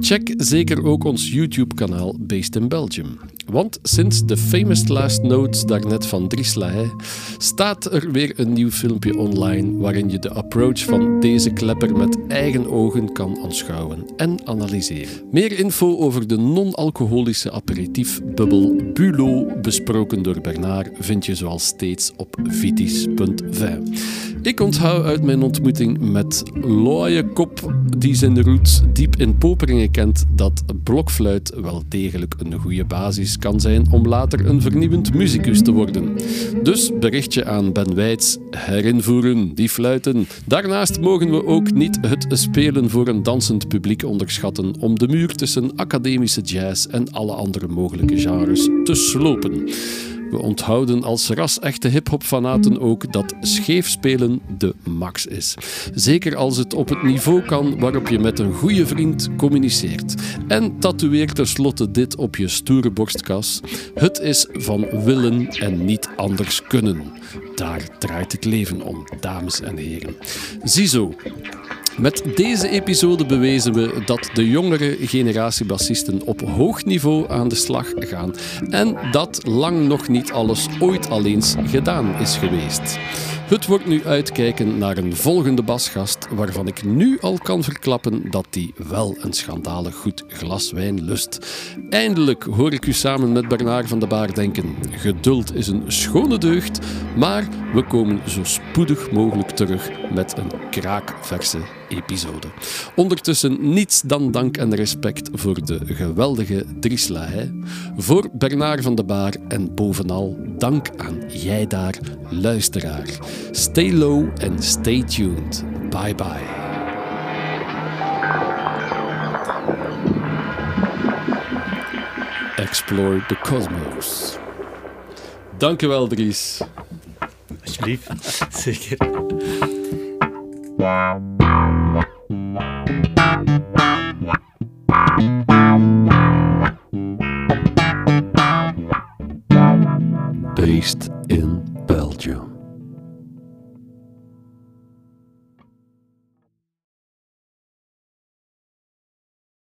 Check zeker ook ons YouTube-kanaal Based in Belgium. Want sinds de famous last notes daarnet van Dries Lahaye staat er weer een nieuw filmpje online waarin je de approach van deze klepper met eigen ogen kan aanschouwen en analyseren. Meer info over de non-alcoholische aperitiefbubbel Bulo, besproken door Bernard, vind je zoals steeds op vitis.vin. Ik onthoud uit mijn ontmoeting met Looie Kop, die zijn roots diep in Poperingen kent, dat blokfluit wel degelijk een goede basis kan zijn om later een vernieuwend muzikus te worden. Dus berichtje aan Ben Weits, herinvoeren, die fluiten. Daarnaast mogen we ook niet het spelen voor een dansend publiek onderschatten om de muur tussen academische jazz en alle andere mogelijke genres te slopen. We onthouden als ras-echte hip-hop-fanaten ook dat scheef spelen de max is. Zeker als het op het niveau kan waarop je met een goede vriend communiceert. En tatoeëer tenslotte dit op je stoere borstkas. Het is van willen en niet anders kunnen. Daar draait het leven om, dames en heren. Ziezo, met deze episode bewezen we dat de jongere generatie bassisten op hoog niveau aan de slag gaan en dat lang nog niet alles ooit alleen gedaan is geweest. Het wordt nu uitkijken naar een volgende basgast waarvan ik nu al kan verklappen dat die wel een schandalig goed glas wijn lust. Eindelijk hoor ik u samen met Bernard van de Baar denken. Geduld is een schone deugd, maar we komen zo spoedig mogelijk terug met een kraakverse episode. Ondertussen niets dan dank en respect voor de geweldige Dries Lahaye, voor Bernard van de Baar en bovenal dank aan jij daar, luisteraar. Stay low and stay tuned. Bye bye. Explore the cosmos. Dankjewel, Dries. Alsjeblieft. Zeker. Based in